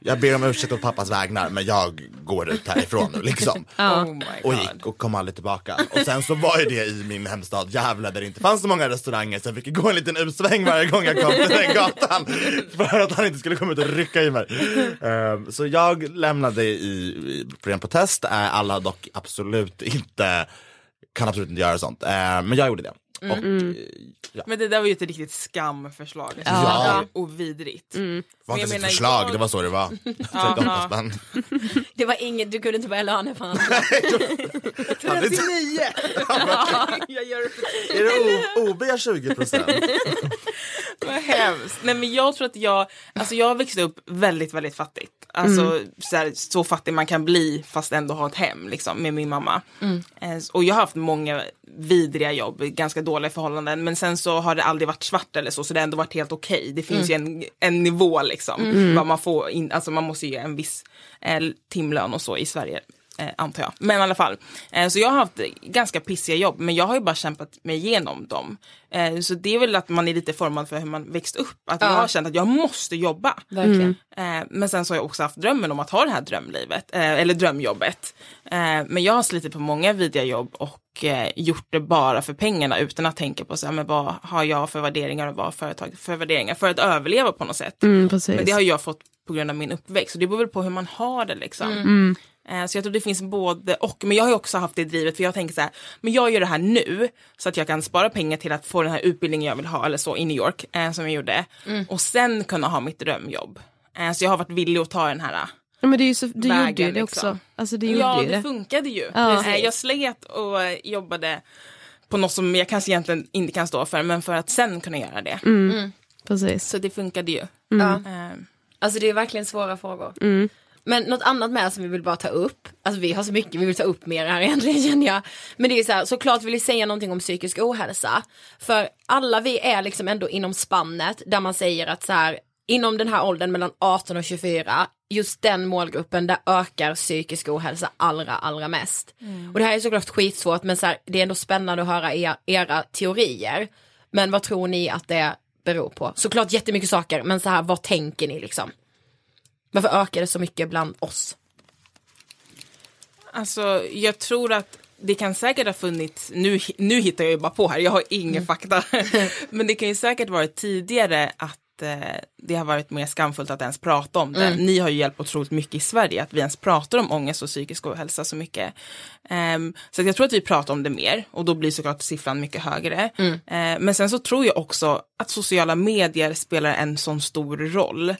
jag ber om ursäkt på pappas vägnar men jag går ut härifrån nu liksom. Ja. Oh och gick och kom aldrig tillbaka. Och sen så var ju det i min hemstad Gävle där det inte fanns så många restauranger så jag fick gå en liten utsväng varje gång jag kom till den gatan. För att han inte skulle komma ut och rycka i mig. Ehm, så jag lämnade i, i, på ren protest. Alla dock absolut inte, kan absolut inte göra sånt. Eh, men jag gjorde det. Och, Mm. ja. Men det där var ju ett riktigt skamförslag. Ja. Och vidrigt. Det var inte ett förslag, jag- det var så det var. 38 Ja. spänn. Det var inget, du kunde inte börja löneförhandla. Han är- 39! jag gör det Är det O- OB 20 procent? Vad hemskt. Nej men jag tror att jag, alltså jag växte upp väldigt, väldigt fattigt. Alltså Mm. så, här, så fattig man kan bli fast ändå ha ett hem liksom med min mamma. Mm. Eh, Och jag har haft många vidriga jobb, ganska dåliga förhållanden men sen så har det aldrig varit svart eller så så det har ändå varit helt okej. Det finns Mm. ju en, en nivå liksom. Mm. Vad man får in, alltså man måste ge en viss eh, timlön och så i Sverige. Eh, antar jag. Men i alla fall. Eh, så jag har haft ganska pissiga jobb men jag har ju bara kämpat mig igenom dem. Eh, så det är väl att man är lite formad för hur man växt upp. Att jag Ja. har känt att jag måste jobba. Verkligen. Eh, men sen så har jag också haft drömmen om att ha det här drömlivet, eh, eller drömjobbet. Eh, men jag har slitit på många vidriga jobb och gjort det bara för pengarna utan att tänka på så här, men vad har jag för värderingar och vad har företag för värderingar för att överleva på något sätt. Mm, precis. Men det har jag fått på grund av min uppväxt så det beror väl på hur man har det liksom. Mm. Eh, Så jag tror det finns både och. Men jag har ju också haft det drivet för jag tänker så här, men jag gör det här nu så att jag kan spara pengar till att få den här utbildningen jag vill ha eller så i New York eh, som jag gjorde. Mm. Och sen kunna ha mitt drömjobb. Eh, Så jag har varit villig att ta den här Ja, men det är ju så, du vägen, gjorde ju det liksom. också. Alltså det Ja, det det. funkade ju. Ja. Eh, Jag slet och jobbade på något som jag kanske egentligen inte kan stå för men för att sen kunna göra det. Mm. Precis. Så det funkade ju. Ja. Eh, Alltså det är verkligen svåra frågor. Mm. Men något annat med som vi vill bara ta upp, alltså vi har så mycket vi vill ta upp mer här egentligen känner jag. Men det är så här, såklart vill vi säga någonting om psykisk ohälsa. För alla vi är liksom ändå inom spannet där man säger att så här, inom den här åldern mellan 18 och 24, just den målgruppen där ökar psykisk ohälsa allra, allra mest. Mm. Och det här är såklart skitsvårt men så här, det är ändå spännande att höra er, era teorier. Men vad tror ni att det beror på? Såklart jättemycket saker men så här, vad tänker ni liksom? Varför ökar det så mycket bland oss? Alltså jag tror att det kan säkert ha funnits, nu, nu hittar jag ju bara på här, jag har ingen Mm. fakta. Men det kan ju säkert varit tidigare att det har varit mer skamfullt att ens prata om det. Mm. Ni har ju hjälpt otroligt mycket i Sverige att vi ens pratar om ångest och psykisk ohälsa så mycket. Ehm, så jag tror att vi pratar om det mer och då blir såklart siffran mycket högre. Mm. Eh, men sen så tror jag också att sociala medier spelar en sån stor roll.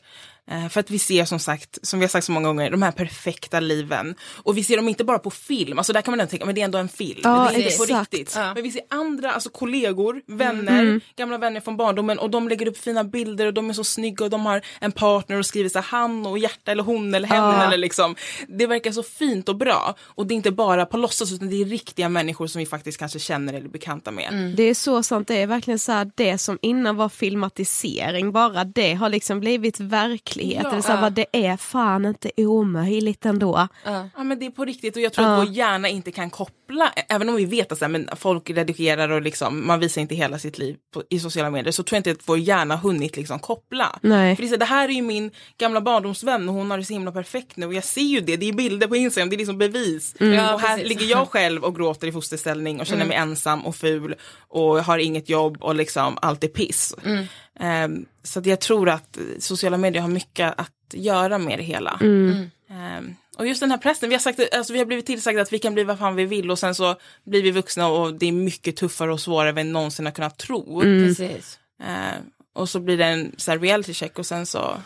Eh, För att vi ser som sagt, som vi har sagt så många gånger, de här perfekta liven. Och vi ser dem inte bara på film, alltså där kan man ändå tänka, men det är ändå en film. Ja, det är inte på riktigt. Men vi ser andra, alltså kollegor, vänner, Mm. gamla vänner från barndomen och de lägger upp fina bilder och de är så snygga och de har en partner och skriver så här, han och hjärta eller hon eller hen Ja. eller liksom. Det verkar så fint och bra. Och det är inte bara på låtsas utan det är riktiga människor som vi faktiskt kanske känner eller är bekanta med. Det är så sant, det är verkligen så här det som innan innan var filmatisering, bara det har liksom blivit verklighet. Ja. det, är så här, vad det är fan inte omöjligt ändå. Ja men det är på riktigt och jag tror Ja. att vår hjärna inte kan koppla, även om vi vet att så här, men folk redigerar och liksom, man visar inte hela sitt liv på, i sociala medier, så tror jag inte att vår hjärna hunnit liksom koppla. Nej. För det, så, här, det här är ju min gamla barndomsvän och hon har det så himla perfekt nu och jag ser ju det, det är bilder på Instagram, det är liksom bevis. Mm. Ja, och här precis. ligger jag själv och gråter i fosterställning och känner Mm. mig ensam och ful och har inget jobb och liksom allt är piss. Mm. Ehm, så att jag tror att eh, sociala medier har mycket att göra med det hela. Mm. Ehm, och just den här pressen, vi har, sagt, alltså, vi har blivit tillsagda att vi kan bli vad fan vi vill och sen så blir vi vuxna och det är mycket tuffare och svårare än vi någonsin har kunnat tro. Mm. Precis. Ehm, och så blir det en så här, reality check och sen så,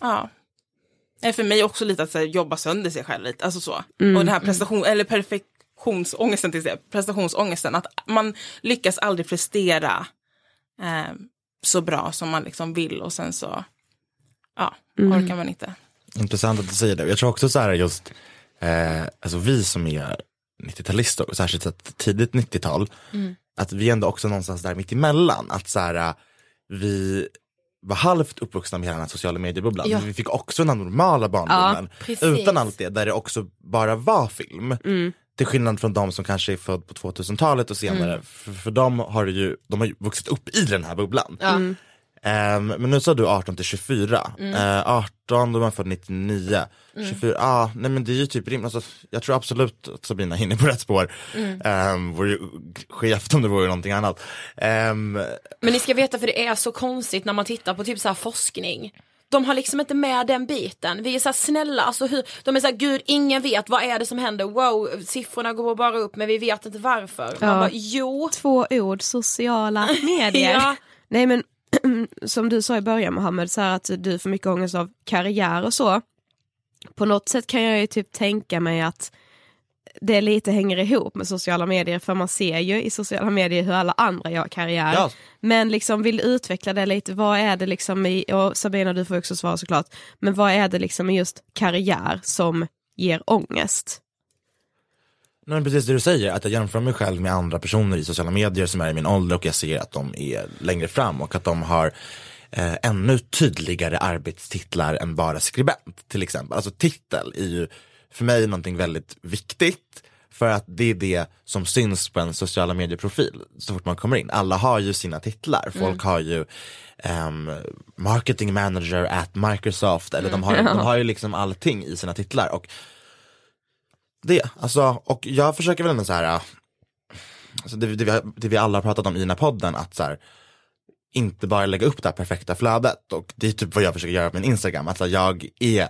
ja. är för mig också lite att så här, jobba sönder sig själv lite, alltså så. Mm. Och den här prestation, eller perfektionsångesten till prestationsångesten, att man lyckas aldrig prestera ehm, så bra som man liksom vill och sen så, ja, Mm. orkar man inte. Intressant att du säger det. Jag tror också så här just, eh, alltså vi som är 90-talister, och särskilt tidigt 90-tal, Mm. att vi ändå också någonstans där mitt emellan. Att så här, eh, vi var halvt uppvuxna med hela den här sociala mediebubblan. Ja. Men vi fick också den här normala barndomen. precis. utan allt det, där det också bara var film. Mm. Till skillnad från de som kanske är född på 2000-talet och senare. Mm. För, för de har ju, de har ju vuxit upp i den här bubblan. Mm. Ehm, men nu sa du 18 till 24. Mm. Eh, 18, då är man född 99. Mm. 24, ja, ah, nej men det är ju typ rimligt. Alltså, jag tror absolut att Sabina är inne på rätt spår. Mm. Mm. vore ju skevt om det vore någonting annat. Ehm, Men ni ska veta för det är så konstigt när man tittar på typ så här forskning. De har liksom inte med den biten. Vi är så här snälla, alltså hur, de är så här, gud ingen vet vad är det som händer, wow, siffrorna går bara upp men vi vet inte varför. Man Ja. bara, jo. Två ord, sociala medier. Ja. Nej men som du sa i början Mohammed, så här att du får mycket ångest av karriär och så. På något sätt kan jag ju typ tänka mig att det lite hänger ihop med sociala medier för man ser ju i sociala medier hur alla andra gör karriär. Ja. Men liksom vill utveckla det lite, vad är det liksom i, och Sabina du får också svara såklart, men vad är det liksom i just karriär som ger ångest? Nej, precis det du säger, att jag jämför mig själv med andra personer i sociala medier som är i min ålder och jag ser att de är längre fram och att de har eh, ännu tydligare arbetstitlar än bara skribent till exempel. Alltså titel är ju för mig någonting väldigt viktigt för att det är det som syns på en sociala medieprofil så fort man kommer in. Alla har ju sina titlar, folk Mm. har ju ehm, marketing manager at Microsoft eller de, har, Mm. de har ju liksom allting i sina titlar och det, alltså, och jag försöker väl ändå så här, äh, alltså det, det, vi, det vi alla har pratat om i den här podden, att så här, inte bara lägga upp det här perfekta flödet och det är typ vad jag försöker göra på min Instagram, alltså jag är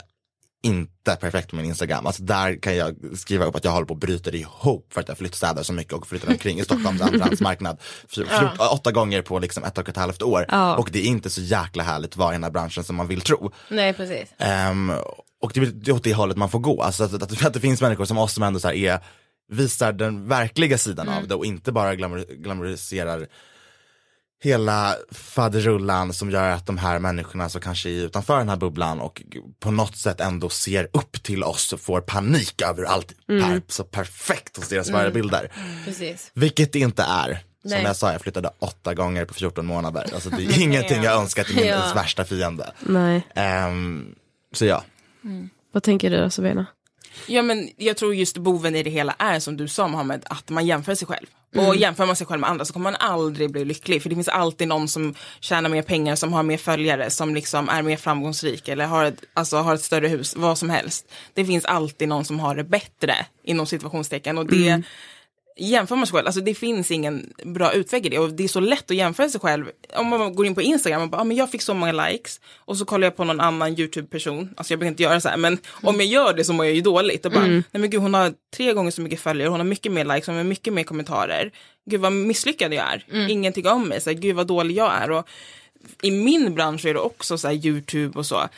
inte perfekt på min Instagram, alltså där kan jag skriva upp att jag håller på att bryta ihop för att jag flyttstädar så mycket och flyttar omkring i Stockholms andrahandsmarknad Ja. åtta gånger på liksom ett och ett halvt år Ja. och det är inte så jäkla härligt att vara i den här branschen som man vill tro. Nej precis. Ehm, och det är väl- det är åt det hållet man får gå. Alltså att, att, att det finns människor som oss som ändå så är, visar den verkliga sidan Mm. av det och inte bara glamour, glamoriserar hela faderullan som gör att de här människorna som kanske är utanför den här bubblan och på något sätt ändå ser upp till oss och får panik över allt Mm. är så perfekt hos deras Mm. Precis. Vilket det inte är. Som Nej. jag sa, jag flyttade åtta gånger på 14 månader. Alltså det är ingenting jag önskar till min Ja. värsta fiende. Nej. Ehm, så ja. Vad tänker du då Sabina? Ja men jag tror just boven i det hela är som du sa Mohammed, att man jämför sig själv. Mm. Och jämför man sig själv med andra så kommer man aldrig bli lycklig. För det finns alltid någon som tjänar mer pengar, som har mer följare, som liksom är mer framgångsrik eller har ett, alltså, har ett större hus, vad som helst. Det finns alltid någon som har det bättre inom situationstecken och det Mm. Jämför man sig själv, alltså det finns ingen bra utväg i det och det är så lätt att jämföra sig själv. Om man går in på Instagram och bara, ah, men jag fick så många likes och så kollar jag på någon annan YouTube-person, alltså jag brukar inte göra så här, men om jag gör det så mår jag ju dåligt och bara, Mm. nej men gud hon har tre gånger så mycket följare, hon har mycket mer likes, hon har mycket mer kommentarer. Gud vad misslyckad jag är, Mm. tycker om mig, så här, gud vad dålig jag är. Och i min bransch är det också så här YouTube och så.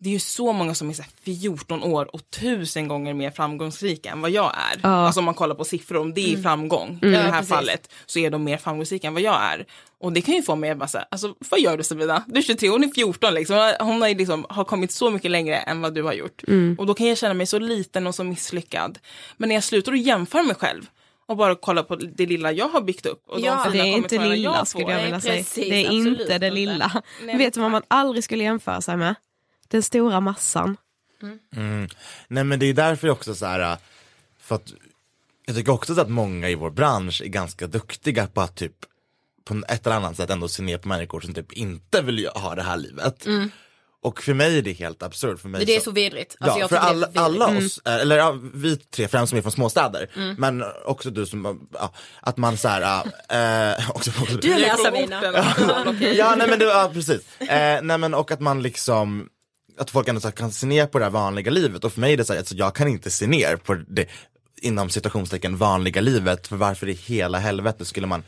Det är ju så många som är så här 14 år och tusen gånger mer framgångsrika än vad jag är. Ja. Alltså om man kollar på siffror, om det är Mm. framgång Mm. i det Ja, här precis. fallet så är de mer framgångsrika än vad jag är. Och det kan ju få mig att bara säga, alltså vad gör du Sabina? Du är 23, hon är 14 liksom. Hon har, liksom, har kommit så mycket längre än vad du har gjort. Mm. Och då kan jag känna mig så liten och så misslyckad. Men när jag slutar att jämföra mig själv och bara kolla på det lilla jag har byggt upp. Och de Ja, fina det är inte lilla jag skulle jag vilja säga. Det är absolut inte det lilla. Nej, Vet du vad man aldrig skulle jämföra sig med? Den stora massan. Mm. Nej men det är därför också så här, för att jag tycker också så att många i vår bransch är ganska duktiga på att typ på ett eller annat sätt ändå se ner på människor som typ inte vill ha det här livet. Och för mig är det helt absurt. För mig Det är så vidrigt. Alltså, ja, jag för alla, vidrigt. alla Mm. oss, eh, eller ja, vi tre främst som är från småstäder, men också du som, ja, att man så här, äh, också, också, Du orten. Okej. Ja nej men det, ja, precis. Eh, nej men och att man liksom att folk ändå så här, kan se ner på det här vanliga livet och för mig är det så här, alltså, jag kan inte se ner på det inom citationstecken vanliga livet för varför i hela helvete skulle man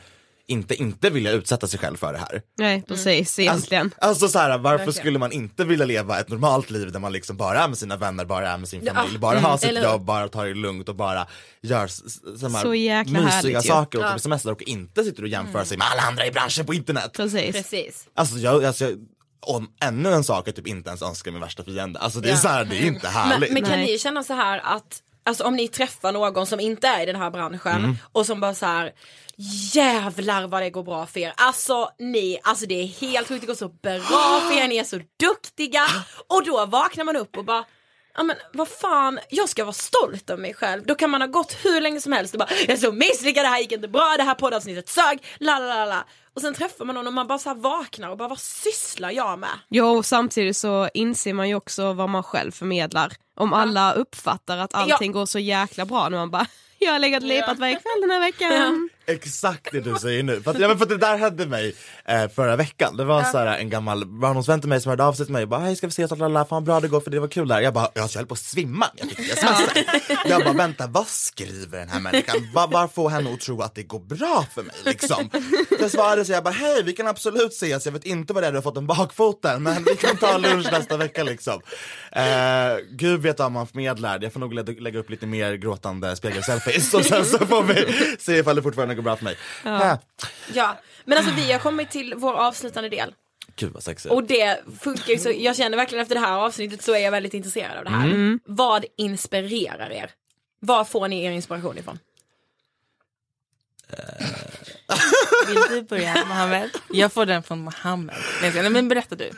inte inte vilja utsätta sig själv för det här. Nej precis egentligen. Alltså, alltså så här, varför Verkligen. skulle man inte vilja leva ett normalt liv där man liksom bara är med sina vänner, bara är med sin Ja, familj, bara mm, har sitt eller jobb, bara tar det lugnt och bara gör s- s- såna här Så jäkla härligt mysiga ju. saker och Ja. på semester och inte sitter och jämför sig med alla andra i branschen på internet. Precis. Precis. Alltså jag, alltså jag om ännu en sak är typ inte ens önska min värsta fiende. Alltså det är Ja. så här, det är inte Men, härligt. men kan Nej. ni känna så här att Alltså om ni träffar någon som inte är i den här branschen Mm. och som bara så här Jävlar vad det går bra för er. Alltså ni, alltså det är helt sjukt, det går så bra för er, ni är så duktiga. Och då vaknar man upp och bara Ja men vad fan, jag ska vara stolt över mig själv. Då kan man ha gått hur länge som helst och bara Jag är så misslyckad, det här gick inte bra, det här poddavsnittet sög, la la la. Och sen träffar man någon och man bara så vaknar och bara vad sysslar jag med? Jo, och samtidigt så inser man ju också vad man själv förmedlar. Om alla uppfattar att allting går så jäkla bra när man bara jag har legat och lepat varje kväll den här veckan. Exakt det du säger nu. För att, ja, men för det där hände mig eh, förra veckan. Det var så här, en gammal barndomsvän till mig som hörde av sig till mig och bara hej ska vi ses, lalala, fan bra det går för det var kul där. Jag bara, jag höll på att svimma jag fick det smset. Jag bara vänta vad skriver den här människan? Var, var får henne att tro att det går bra för mig liksom? Jag svarade så jag bara hej vi kan absolut ses, jag vet inte vad det är du har fått en bakfoten men vi kan ta lunch nästa vecka liksom. Eh, Gud vet vad man förmedlar, jag får nog lägga, lägga upp lite mer gråtande spegelselfies och sen så får vi se ifall det fortfarande går bra för mig. Ja. Ja, men alltså vi har kommit till vår avslutande del. Gud vad sexigt. Och det funkar ju så, jag känner verkligen efter det här avsnittet så är jag väldigt intresserad av det här. Mm. Vad inspirerar er? Var får ni er inspiration ifrån? Vill du börja Mohammed? Jag får den från Mohammed. Nej, Nej men berätta du.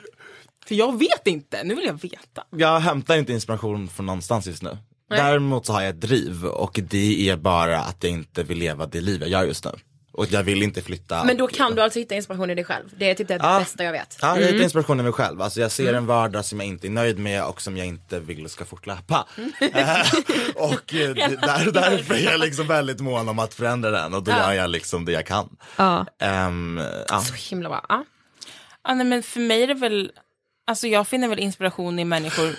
För jag vet inte, nu vill jag veta. Jag hämtar inte inspiration från någonstans just nu. Däremot så har jag ett driv och det är bara att jag inte vill leva det liv jag gör just nu. Och jag vill inte flytta. Men då kan du alltså hitta inspiration i dig själv. Det är typ det Ja. bästa jag vet. Ja, jag hittar inspiration i mig själv. Alltså jag ser en vardag som jag inte är nöjd med och som jag inte vill ska fortlöpa. Eh, och eh, det- där, därför är jag liksom väldigt mån om att förändra den och då gör jag liksom det jag kan. Ja. Ehm, ja. Så himla bra. Ja. Ja, nej, men för mig är det väl, alltså jag finner väl inspiration i människor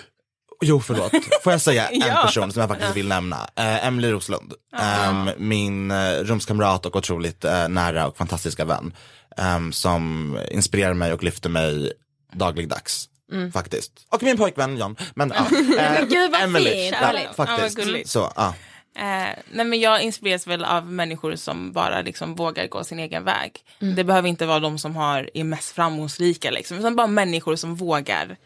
Jo förlåt, får jag säga en Ja. person som jag faktiskt vill nämna? Eh, Emily Roslund, Ehm, min eh, rumskamrat och otroligt eh, nära och fantastiska vän. ehm, som inspirerar mig och lyfter mig dagligdags. Faktiskt. Och min pojkvän John. Men, ja. Gud, vad Emily, vad faktiskt. gulligt. Så, ja. Eh, nej men jag inspireras väl av människor som bara liksom vågar gå sin egen väg. Det behöver inte vara de som har, är mest framgångsrika liksom, utan bara människor som vågar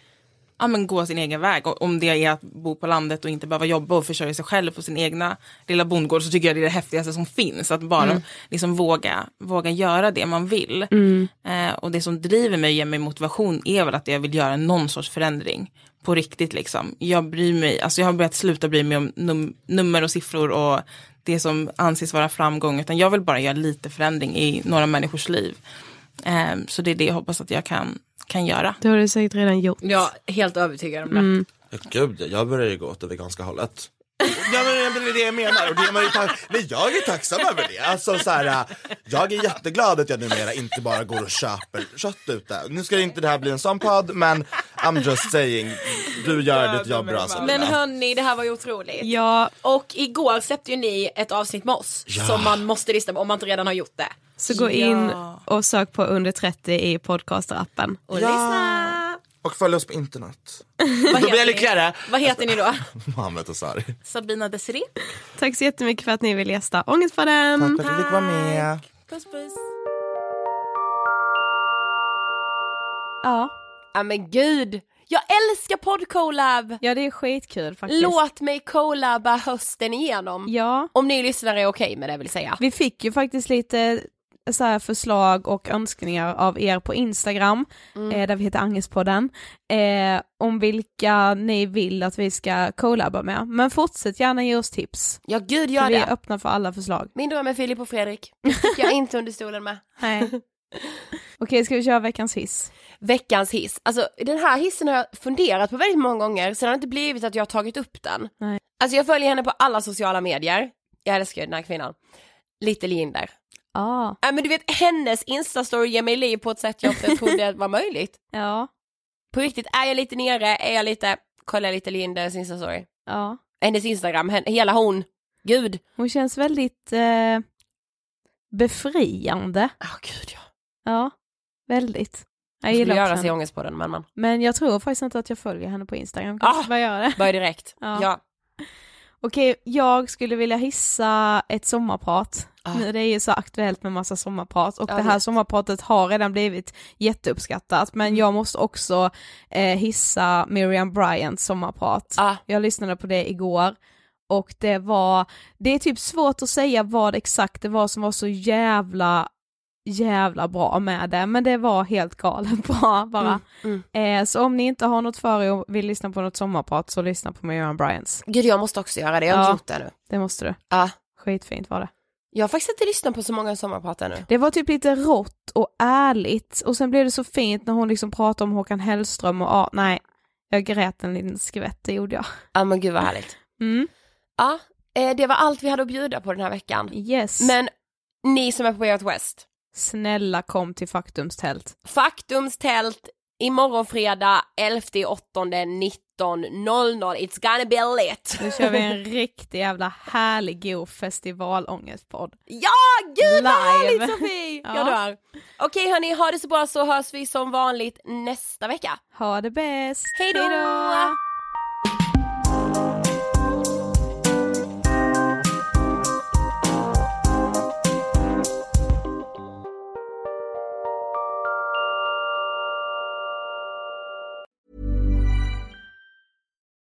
ja, men gå sin egen väg. Och om det är att bo på landet och inte behöva jobba och försörja sig själv på sin egna lilla bondgård så tycker jag det är det häftigaste som finns. Att bara liksom våga, våga göra det man vill. Eh, och det som driver mig och ger mig motivation är väl att jag vill göra någon sorts förändring på riktigt liksom. Jag bryr mig, alltså jag har börjat sluta bry mig om num- nummer och siffror och det som anses vara framgång. Utan jag vill bara göra lite förändring i några människors liv. Eh, så det är det jag hoppas att jag kan, kan göra. Det har du säkert redan gjort. Jag är helt övertygad om det. Gud, jag börjar ju gå åt det veganska hållet. Ja men det är det jag menar och det är man ju ta- Nej, jag är tacksam över det. Alltså, så här, jag är jätteglad att jag numera inte bara går och köper kött ute. Nu ska inte det här bli en sån podd men I'm just saying, du gör ditt jobb bra Men Sabina. hörni, det här var ju otroligt. Ja, Och igår släppte ju ni ett avsnitt med oss Ja. som man måste lyssna på om man inte redan har gjort det. Så gå in och sök på under 30 i podcaster-appen. Och Ja. lyssna! Och följ oss på internet. Vad Då blir heter jag ni? lyckligare. Vad heter ni då? Mohammed och Sari. Sabina Desiree. Tack så jättemycket för att ni vill gästa Ångestpodden. Tack för att du fick vara med. Puss puss. Ja. Ja men gud, Jag älskar poddcollab! Ja det är skitkul faktiskt. Låt mig collaba hösten igenom. Ja. Om ni lyssnare är okej med det vill säga. Vi fick ju faktiskt lite så här förslag och önskningar av er på Instagram, Mm. eh, där vi heter Angespodden, eh, om vilka ni vill att vi ska collaba med. Men fortsätt gärna ge oss tips. Ja gud gör vi är det. öppna för alla förslag. Min dröm är Filip och Fredrik. Det jag inte under stolen med. Nej. Okej, ska vi köra veckans hiss? Veckans hiss. Alltså den här hissen har jag funderat på väldigt många gånger, har det inte blivit att jag har tagit upp den. Nej. Alltså jag följer henne på alla sociala medier. Jag älskar ju den här kvinnan. Little Jinder. Ah. Ja men du vet hennes instastory ger mig liv på ett sätt jag inte trodde var möjligt. Ja. På riktigt, är jag lite nere, är jag lite, kollar lite Linders instastory. Ja. Hennes instagram, hen- hela hon. Gud. Hon känns väldigt eh, befriande. Ja gud ja. Ja, väldigt. Jag Jag gillar göra sig henne. ångest på den men man. Men jag tror faktiskt inte att jag följer henne på Instagram. Kanske Ah! bara göra det. Börja direkt. Ja. ja. Okej, jag skulle vilja hissa ett sommarprat. Ah. Nu det är ju så aktuellt med massa sommarprat och Jag det här vet. sommarpratet har redan blivit jätteuppskattat men Mm. jag måste också eh, hissa Miriam Bryants sommarprat. Ah. Jag lyssnade på det igår och det var, det är typ svårt att säga vad exakt det var som var så jävla jävla bra med det, men det var helt galet bra bara. Mm, Eh, så om ni inte har något för er och vill lyssna på något sommarprat så lyssna på Miriam Bryants. Gud jag måste också göra det, jag har Ja. inte gjort det nu. Det måste du. Ja. Skitfint var det. Jag har faktiskt inte lyssnat på så många sommarprat ännu. Det var typ lite rått och ärligt och sen blev det så fint när hon liksom pratade om Håkan Hellström och ah, nej, jag grät en liten skvätt, det gjorde jag. Ja men gud vad härligt. Mm. Ja, eh, det var allt vi hade att bjuda på den här veckan. Yes. Men ni som är på Way Out West, Snälla kom till Faktums tält. Faktums tält imorgon fredag 11 8 19.00. It's gonna be lit. Nu kör vi en riktig jävla härlig god festivalångestpodd. Ja, gud vad härligt Sofie! Ja. Jag dör. Okej hörni, ha det så bra så hörs vi som vanligt nästa vecka. Ha det bäst! Hej då!